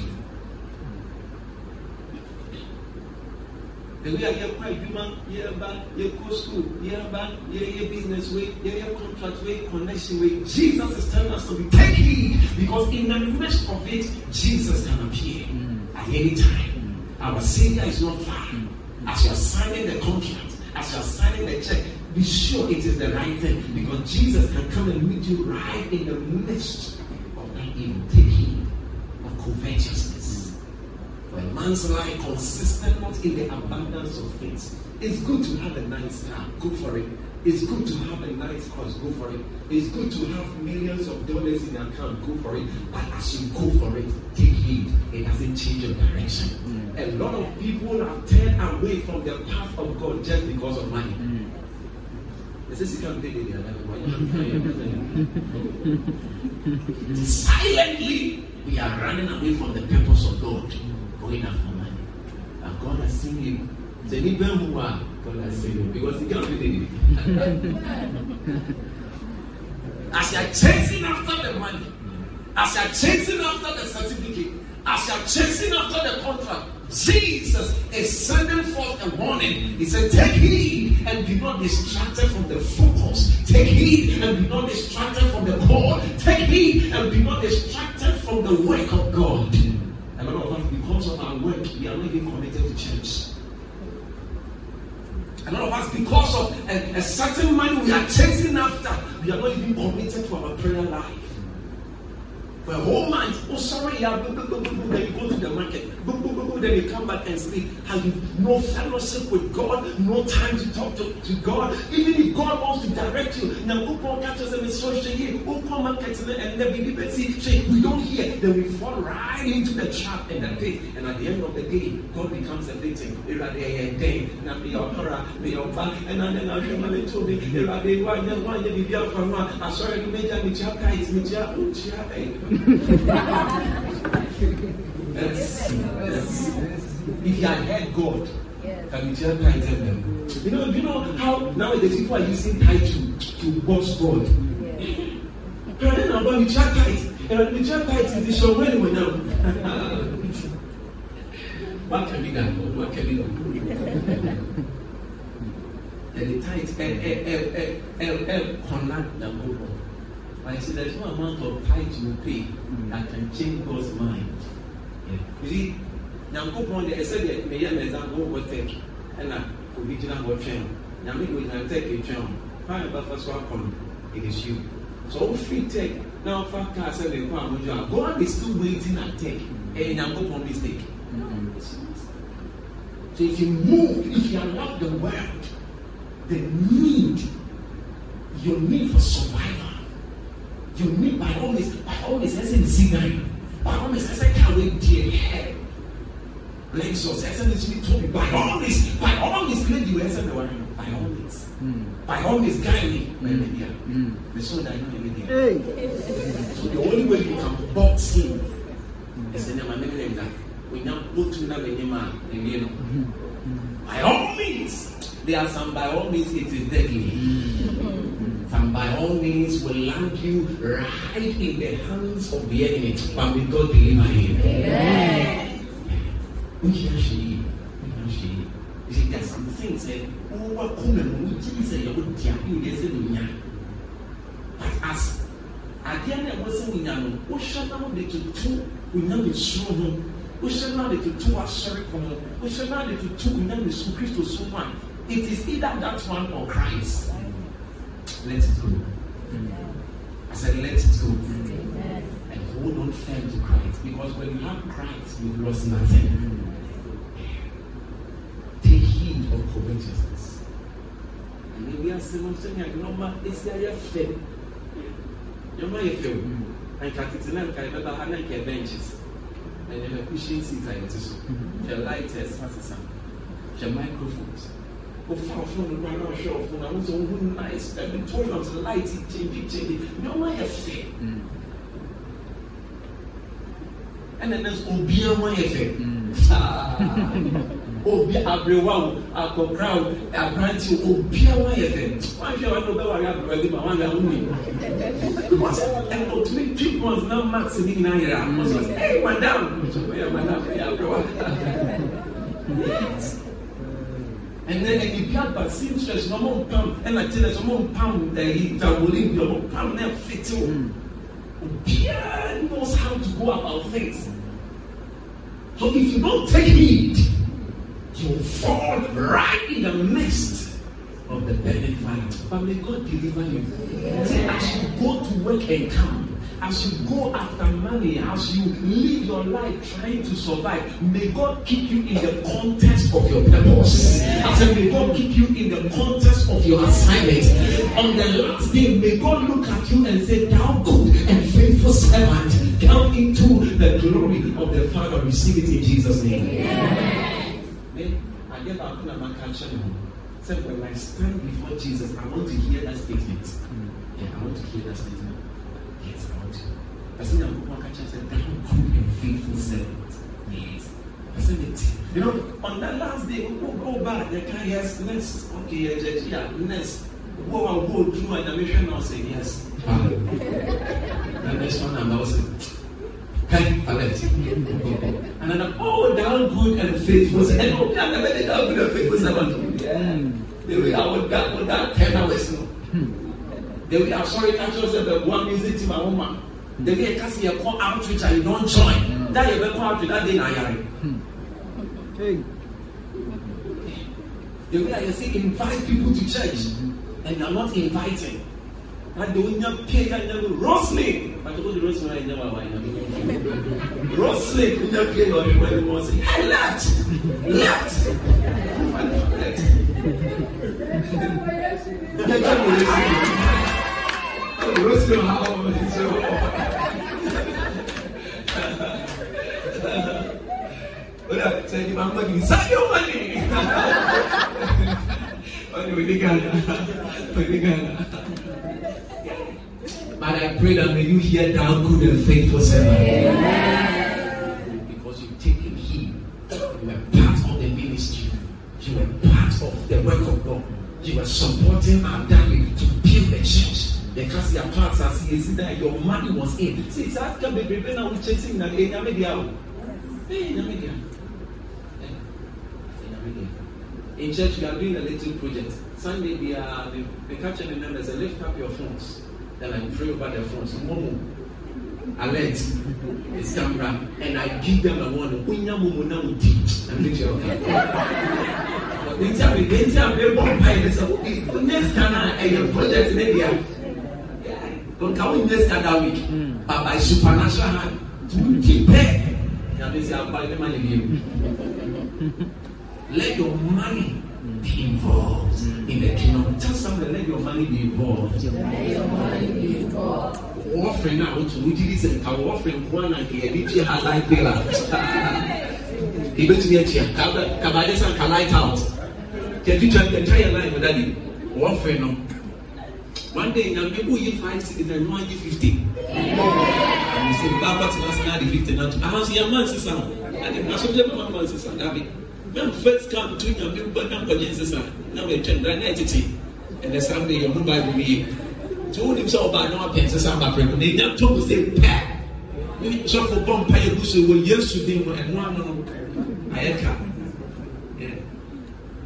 The way I get quite human, yeah, back, yeah, go school, yeah, back, yeah, yeah, business way, yeah, yeah, contract way, connection way. Jesus is telling us to be take heed because in the midst of it, Jesus can appear mm. at any time. Our Savior is not far. As you are signing the contract, as you are signing the check, be sure it is the right thing because Jesus can come and meet you right in the midst of that evil. Take heed of covetousness. A man's life consistent not in the abundance of things. It's good to have a nice car, go for it. It's good to have a nice house, go for it. It's good to have millions of dollars in your account, go for it. But as you go for it, take heed. It doesn't change your direction. Mm. A lot of people have turned away from the path of God just because of money. Mm. They say, "See, can't pay the other. Silently, we are running away from the purpose of God, going after money. And God has seen you. Say, "Ni ben hu a," God has seen you because He can't pay the As you are chasing after the money, as you are chasing after the certificate, as you are chasing after the contract, Jesus is sending forth a warning. He said, Take heed and be not distracted from the focus. Take heed and be not distracted from the call. Take heed and be not distracted from the work of God. A lot of us, because of our work, we are not even connected to church. A lot of us, because of a, a certain money we are chasing after, we are not even committed to our prayer life. For a whole month, oh sorry, yeah, boo, boo, boo, boo, boo, then you go to the market, boo, boo, boo, boo, then you come back and sleep. Have you no fellowship with God, no time to talk to, to God? Even if God wants to direct you, now who can catch us in social here, who come market and then we see, we don't hear, then we fall right into the trap and the pit. And at the end of the day, God becomes a victim. And then I'll show my to be. I saw you make a mitya guys, mitya, mitya, Yes. Yes. If you had heard God, can you tell tithe them? You know, you know how nowadays people are using tithe to, to boss God. And then going to chat tithe. And the chat tithe is the show anyway now. What can be done? What can be done? And the tithe, eh, eh, eh, eh, eh, eh, connect the God. I say there's no amount of tithe you pay that can change God's mind. You see, nyankopɔn deɛ ɛsɛ deɛ meyɛ no example wɔ tech ɛna obi gyina hɔ twɛn nyame ko gyina tech twɛn ho kwan bɛfa so akɔ no it is you. So wofiri tech na wofa kaa sɛ mekɔ a modwo a god is still waiting at tech. Ɛyɛ nyankopɔn mistake. So if you move if you allow the world the need your need for survival you need by all means by all means ɛsɛ nsi nan by all means kawe die hɛ lexus ɛsɛ ne sini tobi by all means by all means lady wɔ ɛsɛ na wɔn by all means by all means guy ni mɛmɛ bia mɛ so that you know everything so the only way you can box him ɛsɛ ne ma mɛmɛ ne nda onya otu na mɛ nyɛ ma ɛwie no by all means there are some by all means it is deadly. And by all means will land you right in the hands of the enemy. But may God deliver him. We hear she. We hear she. You see, there's some things that oh, and we Jesus, you would tell you, there's a But as at the end of what's in Yano, what shall now be to two, we know it's so what shall now be to two? Are sorry, what oh, shall now be to two, we know it's Christ so one. It is either that one or Christ let it go. I said, let it go. And hold on firm to Christ. Because when you have Christ, you've lost nothing. Take heed of covetousness. And then we are saying, normal, it's a fair. You're not a fair. And remember how many benches. And then a cushion seat I to so. The lighters, the microphones wofa fone no ana ɔhwɛ ɔfo na wosɛ wohu nice? Ɛbi toilet light kyɛnbi kyɛnbi nneɛma yɛ fɛ ɛna ne nso obiara ho yɛ fɛ saa obi aberewa wo akɔkora wo aberante wo obiara ho yɛ fɛ wahwɛ wɔn no bɛware aberewa bi ma wahwɛ aho ni ɛna otumi twi pɔns na max ni nyinaa yɛrɛ aho so ɛy madam. Ɛyɛ madam ɛyɛ aberewa yes *laughs* and then ɛni bi aba seamstress na ɔmo mpam ɛna tailors ɔmo mpam ɛyi jawolin bi ɔmo mpam na ɛfiti o obiara knows how to go about things. So if you don't take heed you will fall right in the midst of the burning fire. But may God deliver you. Say, as you go to work and come, as you go after money, as you live your life trying to survive, may God keep you in the context of your purpose. I said, may God keep you in the context of your assignment. On the last day, may God look at you and say, Thou good and faithful servant, come into the glory of the Father. Receive it in Jesus' name. Then, I get back to my culture. So when I stand before Jesus, I want to hear that statement. Hmm. Yeah, I want to hear that statement. Yes, I want to. I said, I'm going to say, thou good and faithful servant. Yes. I said it. You know, on that last day, we will go back. The guy, yes, next. Okay, yeah, yeah, yeah, next. Go and go through and the mission now say yes. the next one, I'm also. Hey, I left. And then, oh, thou good and faithful servant. Oh, I never did thou good and faithful servant. Yeah. They will, I would that, would that 10 hours. No. Hmm. They will, I'm sorry, catch yourself, but one music to my woman. They will cast you call outreach and you don't join. That you will call outreach, that day, na yari. They will, you see, invite people to church and you're not inviting. And they will not pay and they will Roslyn. But you go to Roslyn, I never wine. Roslyn, you not pay your when you want to say, I left. Left. Left. Yeah, come on, Roslyn. Udah, saya di bangku lagi. Saya money. *laughs* Oh, money meninggal. Meninggal. But I pray that may you hear thou good and faithful servant. Because you've taken heed. You were part of the ministry. You were part of the work of God. You were supporting our daddy to build the church. Because your parts are seeing that your money was in. See, it's after baby, now we're chasing that. Hey, Namidia. Hey, In church, we are doing a little project. Sunday, we are we, we capture the numbers and lift up your phones. Then I pray over the phones. Momo, alert, it's camera, and I give them a warning. Unya momo na uti. I'm doing your Nti a mi nti a mi bɔ mpa yi sɛ obi onye sika na ɛyɛ project ne deɛ nka wo nye sika that week hmm. but by supernatural hand to keep pay yabe sɛ akpa ne ma ne bi let your money be involved in the kingdom. Tell someone, let your money be involved. Offering now to Mujis and our offering one and the Editia Halai Pillar. He went to the Etia, Kabadis and Kalite out. Can you try the entire line with daddy? Offering no. One day, now maybe you five six and one you fifty. And you say, Baba to us now the fifty now. I was your man, sister. I should have my man, sister. David na first come to nyame ba na nkɔnyɛ nsesa na wɔatwa ndra na ɛtete ɛnɛ sunday yɛ ho bible wie nti wonim sɛ ɔbaa na wapɛ nsesa aba prɛko na ɛnya tɔ mu sɛ pɛ sɔfo bɔ mpa yɛ gu so wɔ yesu din mu ɛno ano no ayɛ ka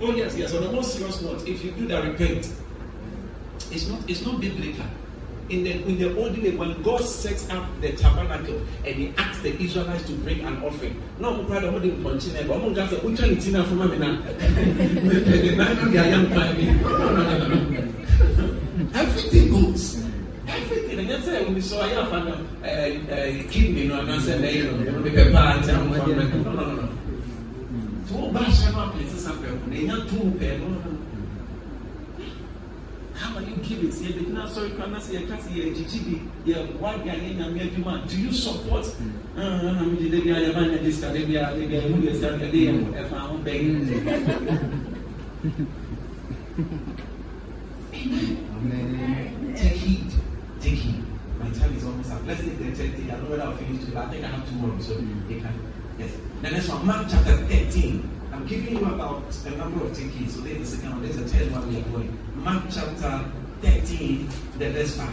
oh yes yes. On the more serious note if you do that repent. It's not it's not biblical in the in the ordinary when God sets up the tabernacle and he asks the Israelites to bring an offering. No, of what they punching but to say, which one is enough for me now? *laughs* Everything goes. Everything. And that's when we saw I have a kidney, you know, and I said, you know, the pepper and no, no, no. So, bash them up, it's something. They not two pair, no, no. How are you giving? Say, but now, sorry, can I say, I can't say, GGB, yeah, why are you? Do you support? I'm the day I am in this category, they are moving this category, and if I'm begging. Amen. Take heed. Take heed. My time is almost up. Let's take the 30. I don't know whether I'll finish today. I think I have two more, so you can. Yes. The next one, Mark chapter 13. I'm giving you about a number of tickets. So there's the second one, there's the third one we are going. Mark chapter 13, the verse 5.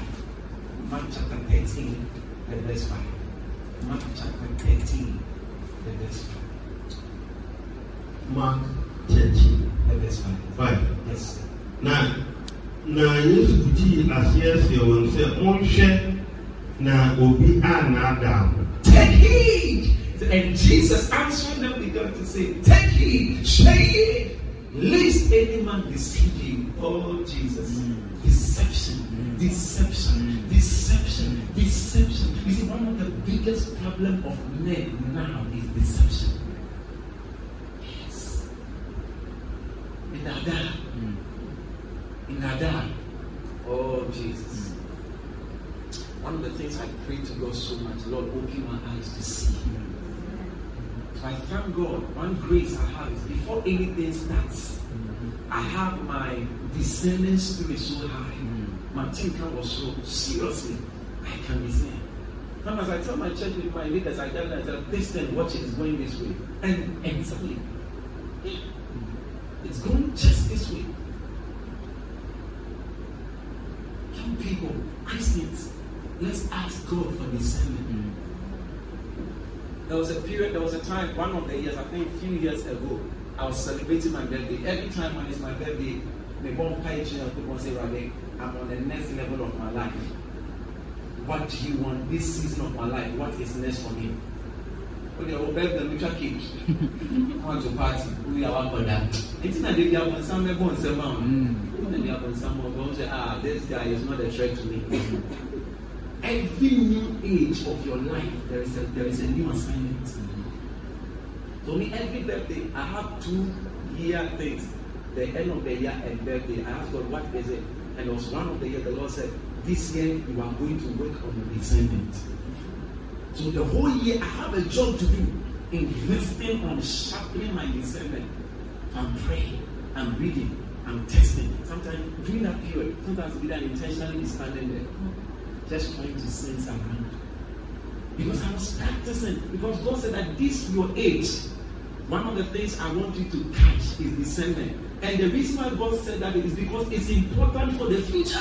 Mark chapter 13, the verse 5. Mark chapter 13, the verse 5. Mark 13, The verse 5. 5. Yes. Na na Yesu tii aseɛ sɛ wɔn sɛ monhwɛ na obi anaadaa mo. Take heed. And Jesus answering them began to say, Take heed, say it. Lest any man deceive you. Oh, Jesus. Deception, mm. deception, deception, deception. You see, one of the biggest problem of men now is deception. Yes. In Ada. Mm. In Ada. Oh, Jesus. Mm. One of the things I pray to God so much, Lord, open my eyes to see. So I thank God. One grace I have is before anything starts, mm-hmm. I have my discerning spirit so high. My thinking was so seriously, I can discern. Sometimes I tell my church with my leaders, I tell them, I tell them, this thing, watch it, is going this way. And exactly. It's going just this way. Young people, Christians, let's ask God for discernment. There was a period, there was a time, one of the years, I think a few years ago, I was celebrating my birthday. Every time when it's my birthday, my mom pie chair people say, Rabbi, I'm on the next level of my life. What do you want this season of my life? What is next for me? Okay, well, birthday, we try cake. I want to party. We are one for that. It's not that they are on some level on some They are on some say, ah, this guy is not a threat to me. Every new age of your life, there is a there is a new assignment. So me, every birthday, I have two year things. The end of the year and birthday. I asked God, what is it? And it was one of the year the Lord said, This year you are going to work on your discernment. So the whole year I have a job to do, investing on sharpening my discernment. I'm praying, I'm reading, I'm testing. Sometimes during that period, sometimes we don't intentionally standing there, just trying to sense around. Because I was practicing. Because God said that this your age, one of the things I want you to catch is discernment. And the reason why God said that is because it's important for the future.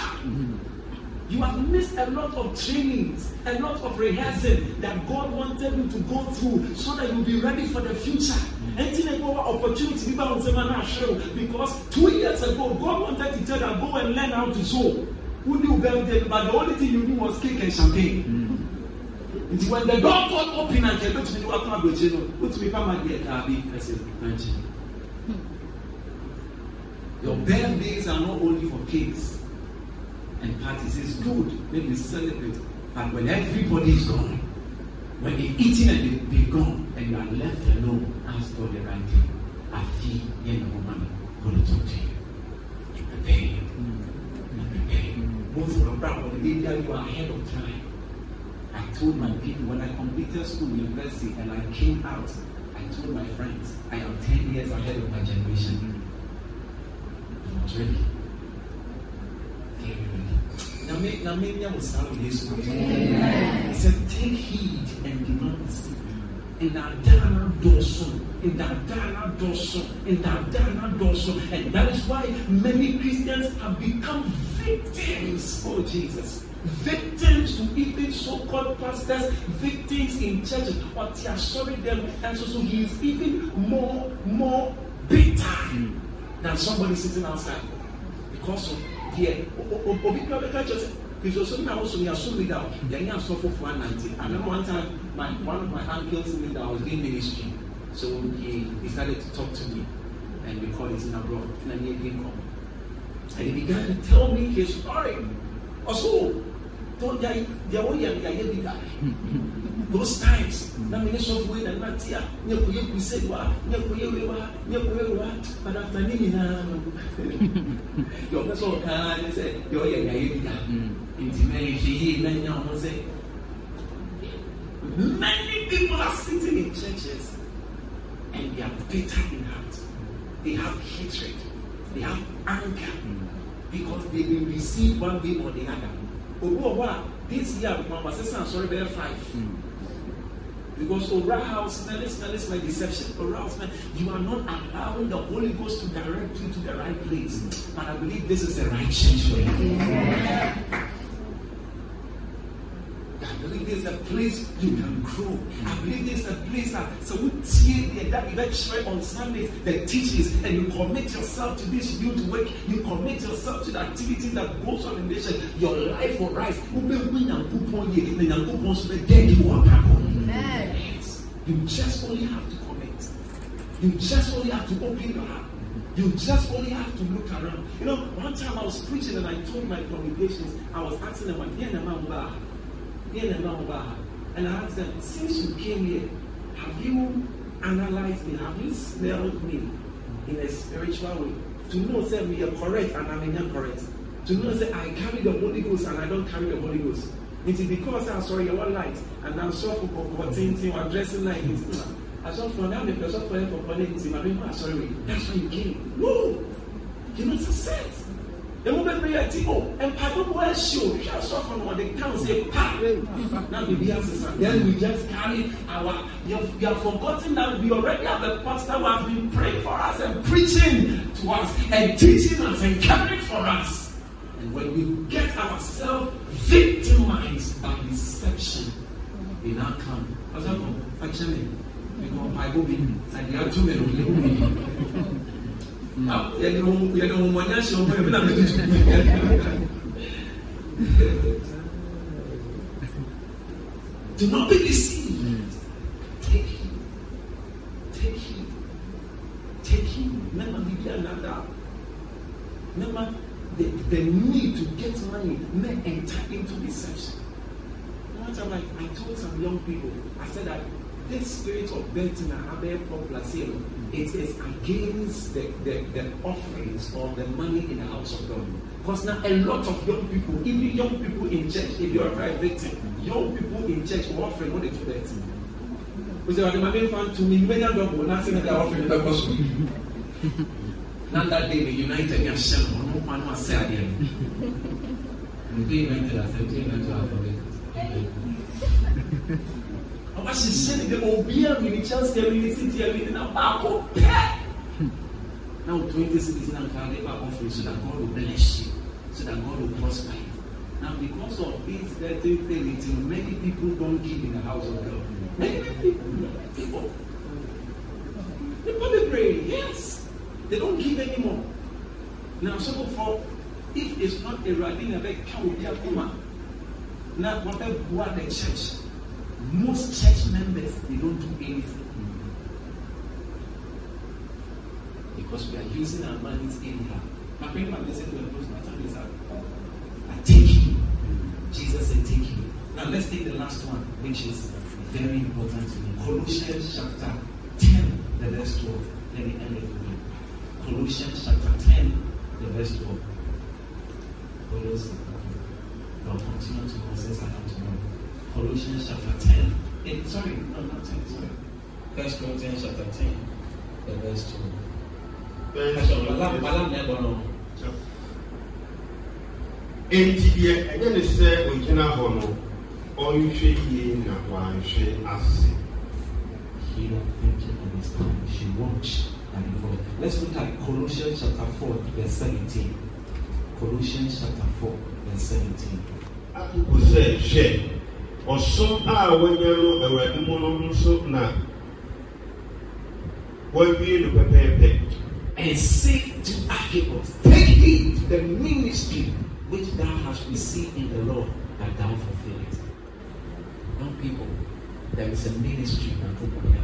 You have missed a lot of trainings, a lot of rehearsing that God wanted you to go through so that you'll be ready for the future. Anything about opportunity people on seminar show because two years ago God wanted to tell you go and learn how to sew. Who knew birthday, but the only thing you knew was cake and champagne. Mm-hmm. Nti when the door got open and kẹ̀kẹ́ tún ní wá kún àgbèjì nù, ó tún mi ká máa di ẹ̀ka àbí ẹsẹ̀ nàìjí. Your birthdays are not only for cakes and parties. It's good, maybe celebrate. But when everybody is gone, when they've eaten and they, they're gone, and you are left alone, ask God the right thing. I feel you know, woman, going to talk to you. You prepare you. You prepare you. Most of the problem, you are ahead of time. I told my people when I completed school, university, and I came out, I told my friends, I am 10 years ahead of my generation. He said, take heed and do not deceive. Ndaadaa dɔɔso, ndaadaa dɔɔso, ndaadaa dɔɔso. And that is why many Christians have become victims. Oh Jesus. Victims to even so-called pastors, victims in churches, or they are sorry them, and so, so he is even more, more bitter than somebody sitting outside because of deɛ obi kura bɛka kyerɛ sɛ kristosom na wosom yɛasom leader o yɛnyɛ asɔfofoɔ anante I remember one time my one of my uncles leader was doing ministry. So he decided to talk to me and we called it in abroad. Na ne yɛdi nkɔm and he began to tell me his story. Ɔso tó deɛ deɛ woyɛ no yɛayɛ bi da those times na mene sɔfo yi na nante a nyɛ kɔyɛ crusade wa nyɛ kɔyɛ wei wa nyɛ kɔyɛ wei wa but after ne nyinaa no deɛ ɔpɛ sɛ ɔkaa ne sɛ deɛ ɔyɛ yɛayɛ bi da nti na yɛhwɛ yie na nya ɔmo sɛ many people are sitting in churches and they are bitter in heart. They have hatred. They have anger. Because they been received one way or the other. Obi wɔ hɔ a this year akoma ba sisan asɔre bɛyɛ five because na listen na listen deception house na you are not allowing the holy ghost to direct you to the right place But i believe this is the right church for you. I believe there's a place you can grow. I believe there's a place that so we tear that lecture on Sundays, the teachings, and you commit yourself to this youth work, you commit yourself to the activity that goes on in the nation, your life will rise. You just only have to commit. You just only have to open your heart. You just only have to look around. You know, one time I was preaching and I told my congregations, I was asking them, "What and I asked them, since you came here, have you analyzed me? Have you smelled me in a spiritual way? To know say we are correct and I'm incorrect. To know say I carry the Holy Ghost and I don't carry the Holy Ghost. It is because I saw your light and I'm so for continuing or dressing like it. I saw for now the person for for calling him. I mean, sorry, that's why you came. No, you know, it's a ɛmu bebree ɛti o mpadodo ɛhyɛ o hwɛ asɔfo no ɔde kan say pa! Na bibi asesa then we just carry our you have, you have forgotten that we already have a pastor who has been praying for us and preaching to us and teaching us and caring for us. And when we get ourselves victimized by deception we now come. Asɔfo we go bible bi and the other two men Do not be deceived. Take heed. Take heed. Take heed. Remember, maybe another. Remember, the, the need to get money may enter into deception. One time, I, I told some young people, I said that this spirit of betting and Abe popular sale, it is against the, the, the offerings or the money in the house of God. Because now a lot of young people, even young people in church, if you're a private young people in church are offering what they do betting. We say, my main fan to me, many of them will not say that they're offering the gospel. Now that day, the United Shem, no one was said again. The United, I said, United, I said, wahyehyɛ ne dɛm obiara mi ni chelsea mi ni city mi ni na baako pɛ now twenty cities na nka de baako firi so that god will bless you so that god will prosper you now because of this dirty thing many people don give in the house of god. Many people people. People dey pray yes. They don give anymore. Now so for if it's not a radi na bɛ ka obi akoma na wɔn bɛ bua the church most church members they don't do anything because we are using our monies anyhow. My friend, my listen to the post, my time is up. I take you. Jesus said, take you. Now let's take the last one, which is very important to me. Colossians chapter 10, the verse 12. Let me end it with you. Colossians chapter 10, the verse 12. Colossians. I'll continue to process and tomorrow. Colossians chapter 10. Eh, sorry, no, not 10, sorry. First Corinthians chapter 10, the verse 2. Actually, Malam, Malam know. enti deɛ ɛnyɛ ne sɛ ogyina hɔ no ɔnhwɛ yie na wanhwɛ ase Hear, think, and understand. She watch and evolve. Let's look at Colossians chapter 4, verse 17. Colossians chapter 4, verse 17. atoko sɛ hwɛ ɔsom a wɔanya no awurade mu no nso na wɔawie no pɛpɛɛpɛ and say to Archibald, Take heed to the ministry which thou hast received in the Lord, that thou fulfill it. Young people, there is a ministry that open your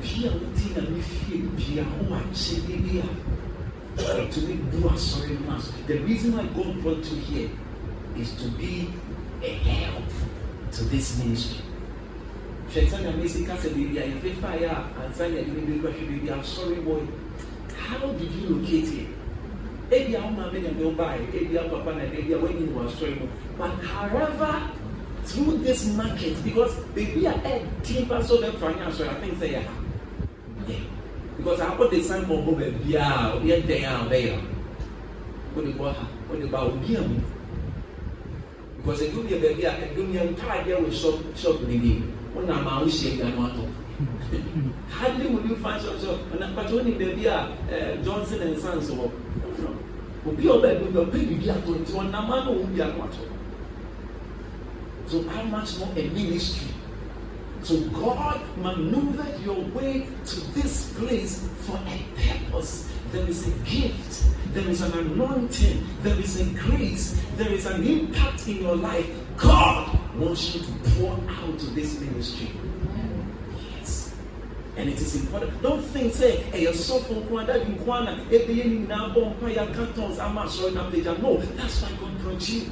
Pia wuti na mi fie pia ho akyɛ bi a to me do asɔre no. The reason why God brought you here is to be a help to this ministry. a sorry boy. How did you locate a wo maame na ɛde wo baeɛ ebi a papa na ɛde ebi a wɔanyi no asɔre mu but however through this market because biribi a ɛdi ba so nyɛ asɔre i think ha yeah. Because akɔ de sign bɔ bɔ baabi a obi ɛdɛn a ɔbɛyɛ o de bɔ ha o de ba obi a mu because ɛdum yɛ baabi a yɛ ntaadeɛ wɔ shop shop ne bi wọn nam a wohyia gya no atɔ hardly will you find some so ɔna pàtó ní baabi a ɛɛ johnson and sons wɔ obi a ɔbɛ bi ɔbɛ bibi atɔ nti ɔnam a na wɔn bi ano atɔ so how much more a ministry? So god maneuvered your way to this place for a purpose there is a gift there is an anointing there is a grace there is an impact in your life god wants you to pour out to this ministry. Yes. And it is important. Don't think, say, hey, you're so the eh, No, that's why God brought you.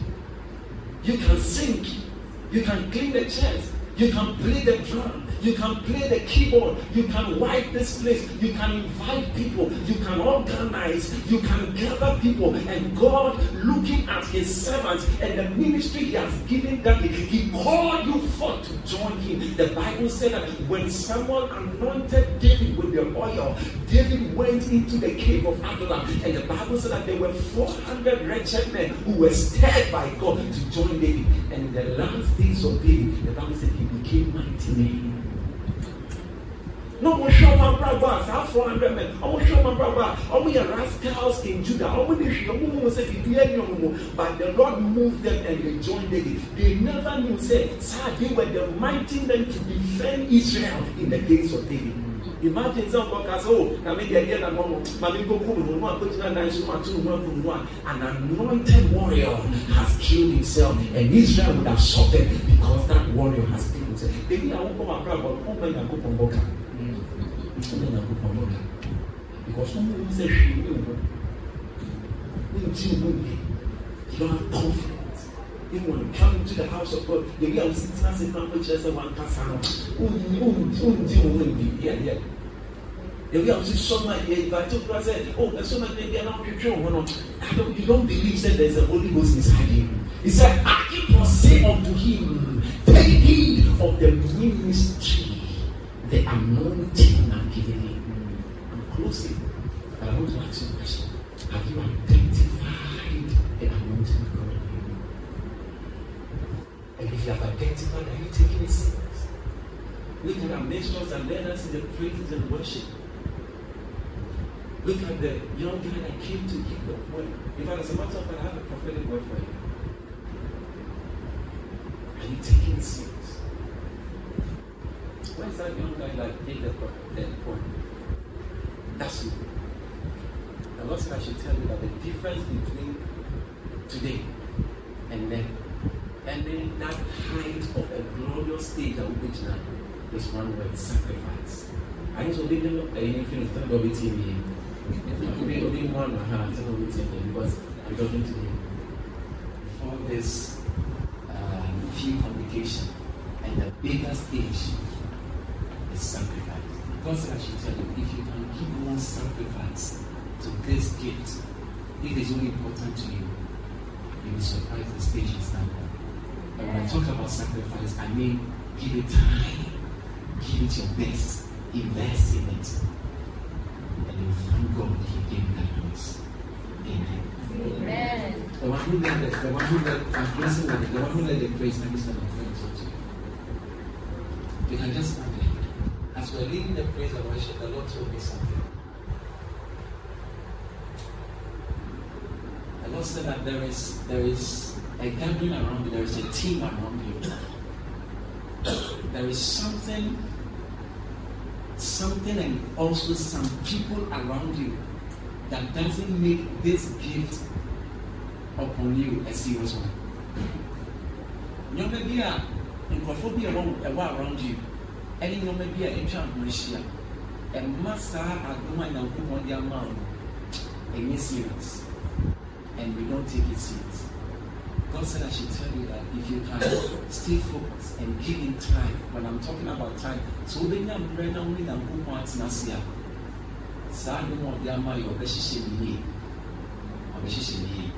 You can sing, you can clean the chairs, you can play the drum, you can play the keyboard, you can wipe this place, you can invite people, you can organize, you can gather people, and God looking at his servants and the ministry he has given them, he called you forth to join him. The Bible said that when someone anointed David with the oil, David went into the cave of Adullam, and the Bible said that there were 400 wretched men who were stirred by God to join David. And in the last days of David, the Bible said he became mighty men. No, we show my brother, saa 400 men. I show my brother, oh, we are rascals in Judah. Oh, we need to move, say, if you hear me, but the Lord moved them and they joined David. They never knew, say, sir, they were the mighty men to defend Israel in the days of David. Imagine some podcast, oh, now maybe I get a moment, maybe go cool, no one put in a so much, no one, an anointed warrior has killed himself, and Israel would have suffered because that warrior has killed himself. Maybe I won't come and grab, but oh, my God, go from ɔmo nyankopɔn bɔ because ɔmo nim sɛ hwee ne wo wonti wo yie you don't have confidence even when you come into the house of God the way I was sitting ase na ɔmo kyerɛ sɛ wɔn kasa no wonti wonti wonti wo ho ndi yɛ yɛ the way I was so much yɛ if I told you I said oh there's so much baby and I'm twitwi wo ho no I don't you don't believe say there's a Holy Ghost inside you he said Archippus say unto him take heed of the ministry the anointing I'm giving you. I'm closing. But I want to ask you a question. Have you identified the anointing of God on you? And if you have identified, are you taking it serious? Look at our minstrels and leaders in the praises and worship. Look at the young guy that came to give the word. In fact, as a matter of fact, I have a prophetic word for you. Are you taking it serious? Why is that young guy like take the, the point? That's you. The Lord said I should tell you that the difference between today and then and then that height of a glorious stage at which now is one word sacrifice. I just believe them anything is not going to be Maybe only one heart because I'm talking to you for this um, few congregation and the bigger stage is sacrifice. God said I should tell you, if you can give one sacrifice to this gift, if it's only important to you, you'll be surprised the stage you stand on. And when I talk about sacrifice, I mean give it *laughs* time, give it your best, invest in it. And you thank God He gave you that grace. Amen. Amen. The one who led the, the one who led, I'm blessing with it, the one who led the grace, me stand up and talk to you. You can just stand there. As we're leading the praise and worship, the Lord told me something. The Lord said that there is there is a gathering around you, there is a team around you. There is something, something and also some people around you that doesn't make this gift upon you a serious one. Nneɛma bi a nkurɔfoɔ bi a around you ɛne nneɛma bi a atwa ho ahyia ɛmma saa adom a nyankopɔn de ama wo no ɛnyɛ serious. And we don't take it serious. God said I should tell you that if you can stay focused and give him time, when I'm talking about time, so when I'm praying, I'm going to go to Nasia. Saa adom a ɔde ama yɛ ɔbɛhyehyɛ ne yie ɔbɛhyehyɛ ne yie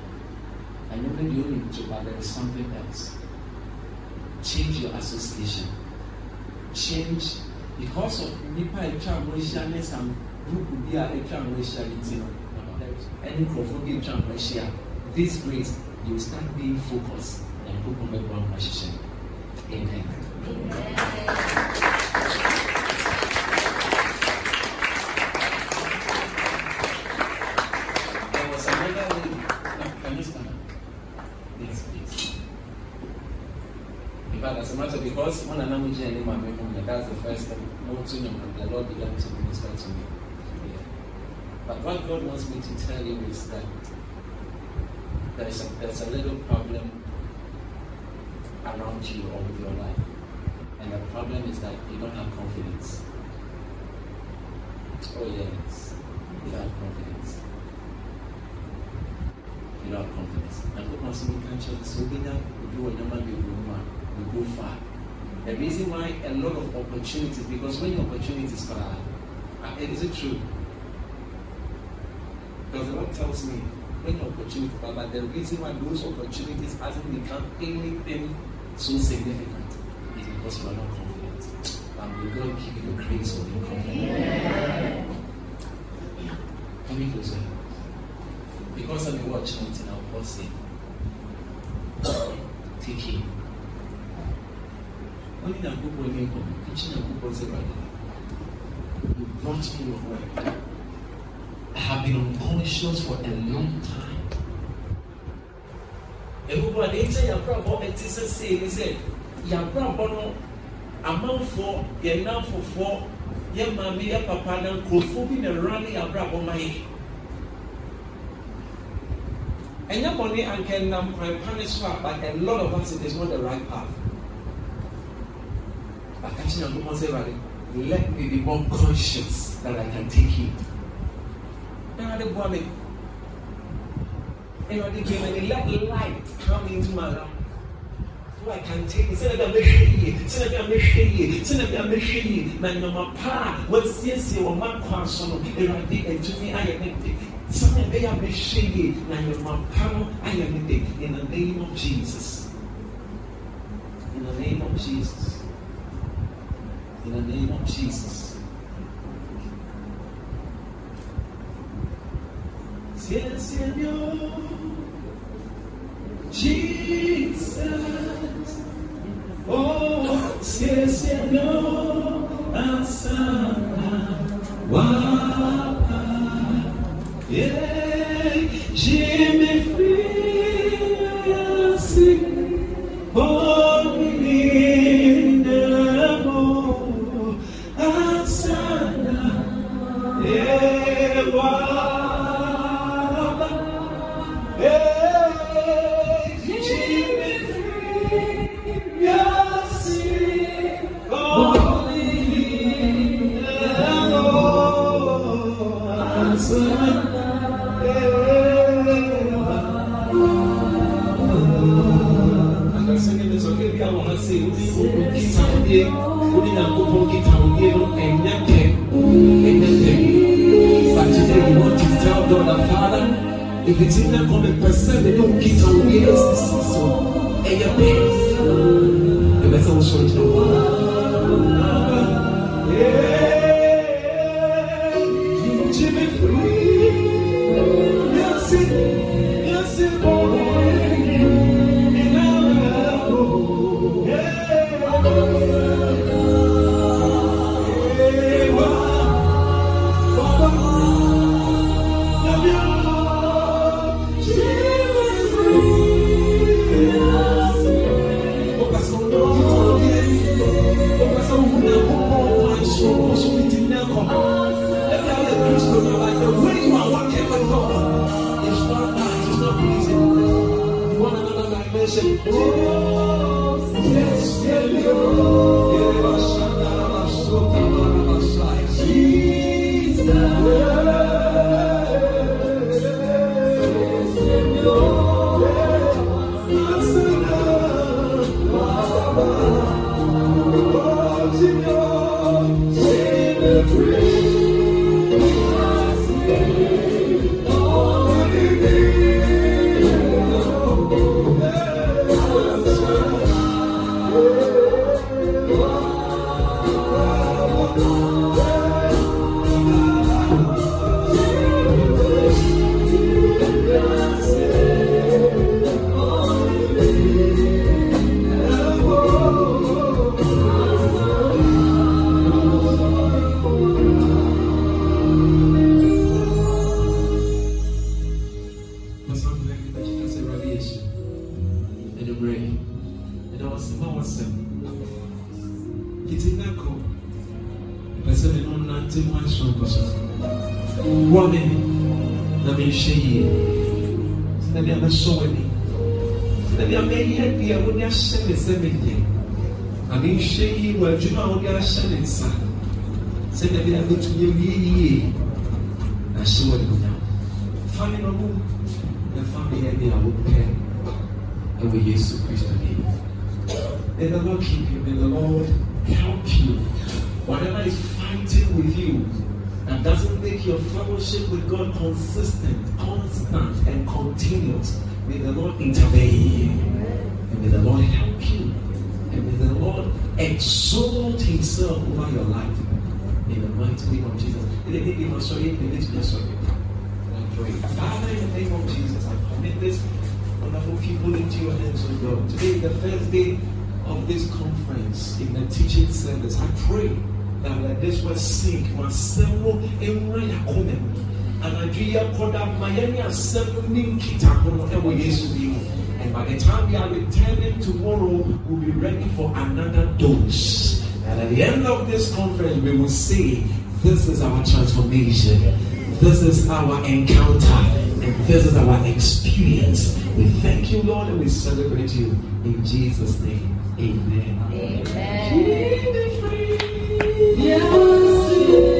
ɛno ne but there is something else. Change your association change because of nipa a atwa ho ahyia ne some group bi a atwa ho ahyia ne ti no ɛne nkurɔfoɔ bi atwa ho ahyia this grace you start being focused and nyankopɔn bɛboa ho ahyehyɛ amen. No, you? Fact, as a matter because when my memory, that's the first to know, the Lord began to minister to me. Yeah. But what God wants me to tell you is that there's a, there's a little problem around you or with your life. And the problem is that you don't have confidence. Oh yes. You have confidence. You don't have confidence. And God wants to be conscious. So we now do a number of we go far. The reason why a lot of opportunities, because when opportunities far, uh, is it true? Because the Lord tells me when your opportunity far, but the reason why those opportunities hasn't become anything so significant is because you are not confident. And we're going to give you the grace of your confidence. In closer. Because I'm watching it now, Paul say, take him. The people will make come. Kitchen and people say, right You brought me your word. I have been unconscious for a long time. Everybody, they say you're proud it is a say, they say, you're proud no amanfoɔ yɛn nanfofoɔ yɛn maame yɛn papa na nkurɔfoɔ bi na ɛwura ne yɛn abrabɔ ma yɛ ɛnyɛ bɔnne anka nam kwan ne so a but a lot of us it is not the right path ɛwurade let me be more conscious that I can take me let light come into my life. So I can take it. Send a shady. Send a shady. Send a shady. Na nyama pa. What's yes? You want kwan so no. Me I am it. Send them a shady. Na nyama pa no I am it. In the name of Jesus. In the name of Jesus. In the name of Jesus. Sí, Señor. Jesus. Oh, si el Señor sana, guapa, yeah, je me fui así, por If it's in there from a percent, they don't get away as the season. And your best. The also is the Yeah, Ooh. Ɛwɔ yesu kristo nim May the Lord keep you. May the Lord help you. Whatever is fighting with you that doesn't make your fellowship with God consistent, constant, and continuous, may the Lord intervene. And may the Lord help you. And may the Lord exalt Himself over your life. In the mighty name of Jesus. In the name of sorry, in the name. Father, in the name of Jesus, I commit this wonderful people into your hands, O God. Today is the first day of this conference in the teaching service. I pray that this word sink. Ewo Yesu bi mu. And by the time we are returning tomorrow, we'll be ready for another dose. And at the end of this conference, we will say, This is our transformation. This is our encounter. And this is our experience. We thank you, Lord, and we celebrate you. In Jesus' name, amen. Amen. Yeah.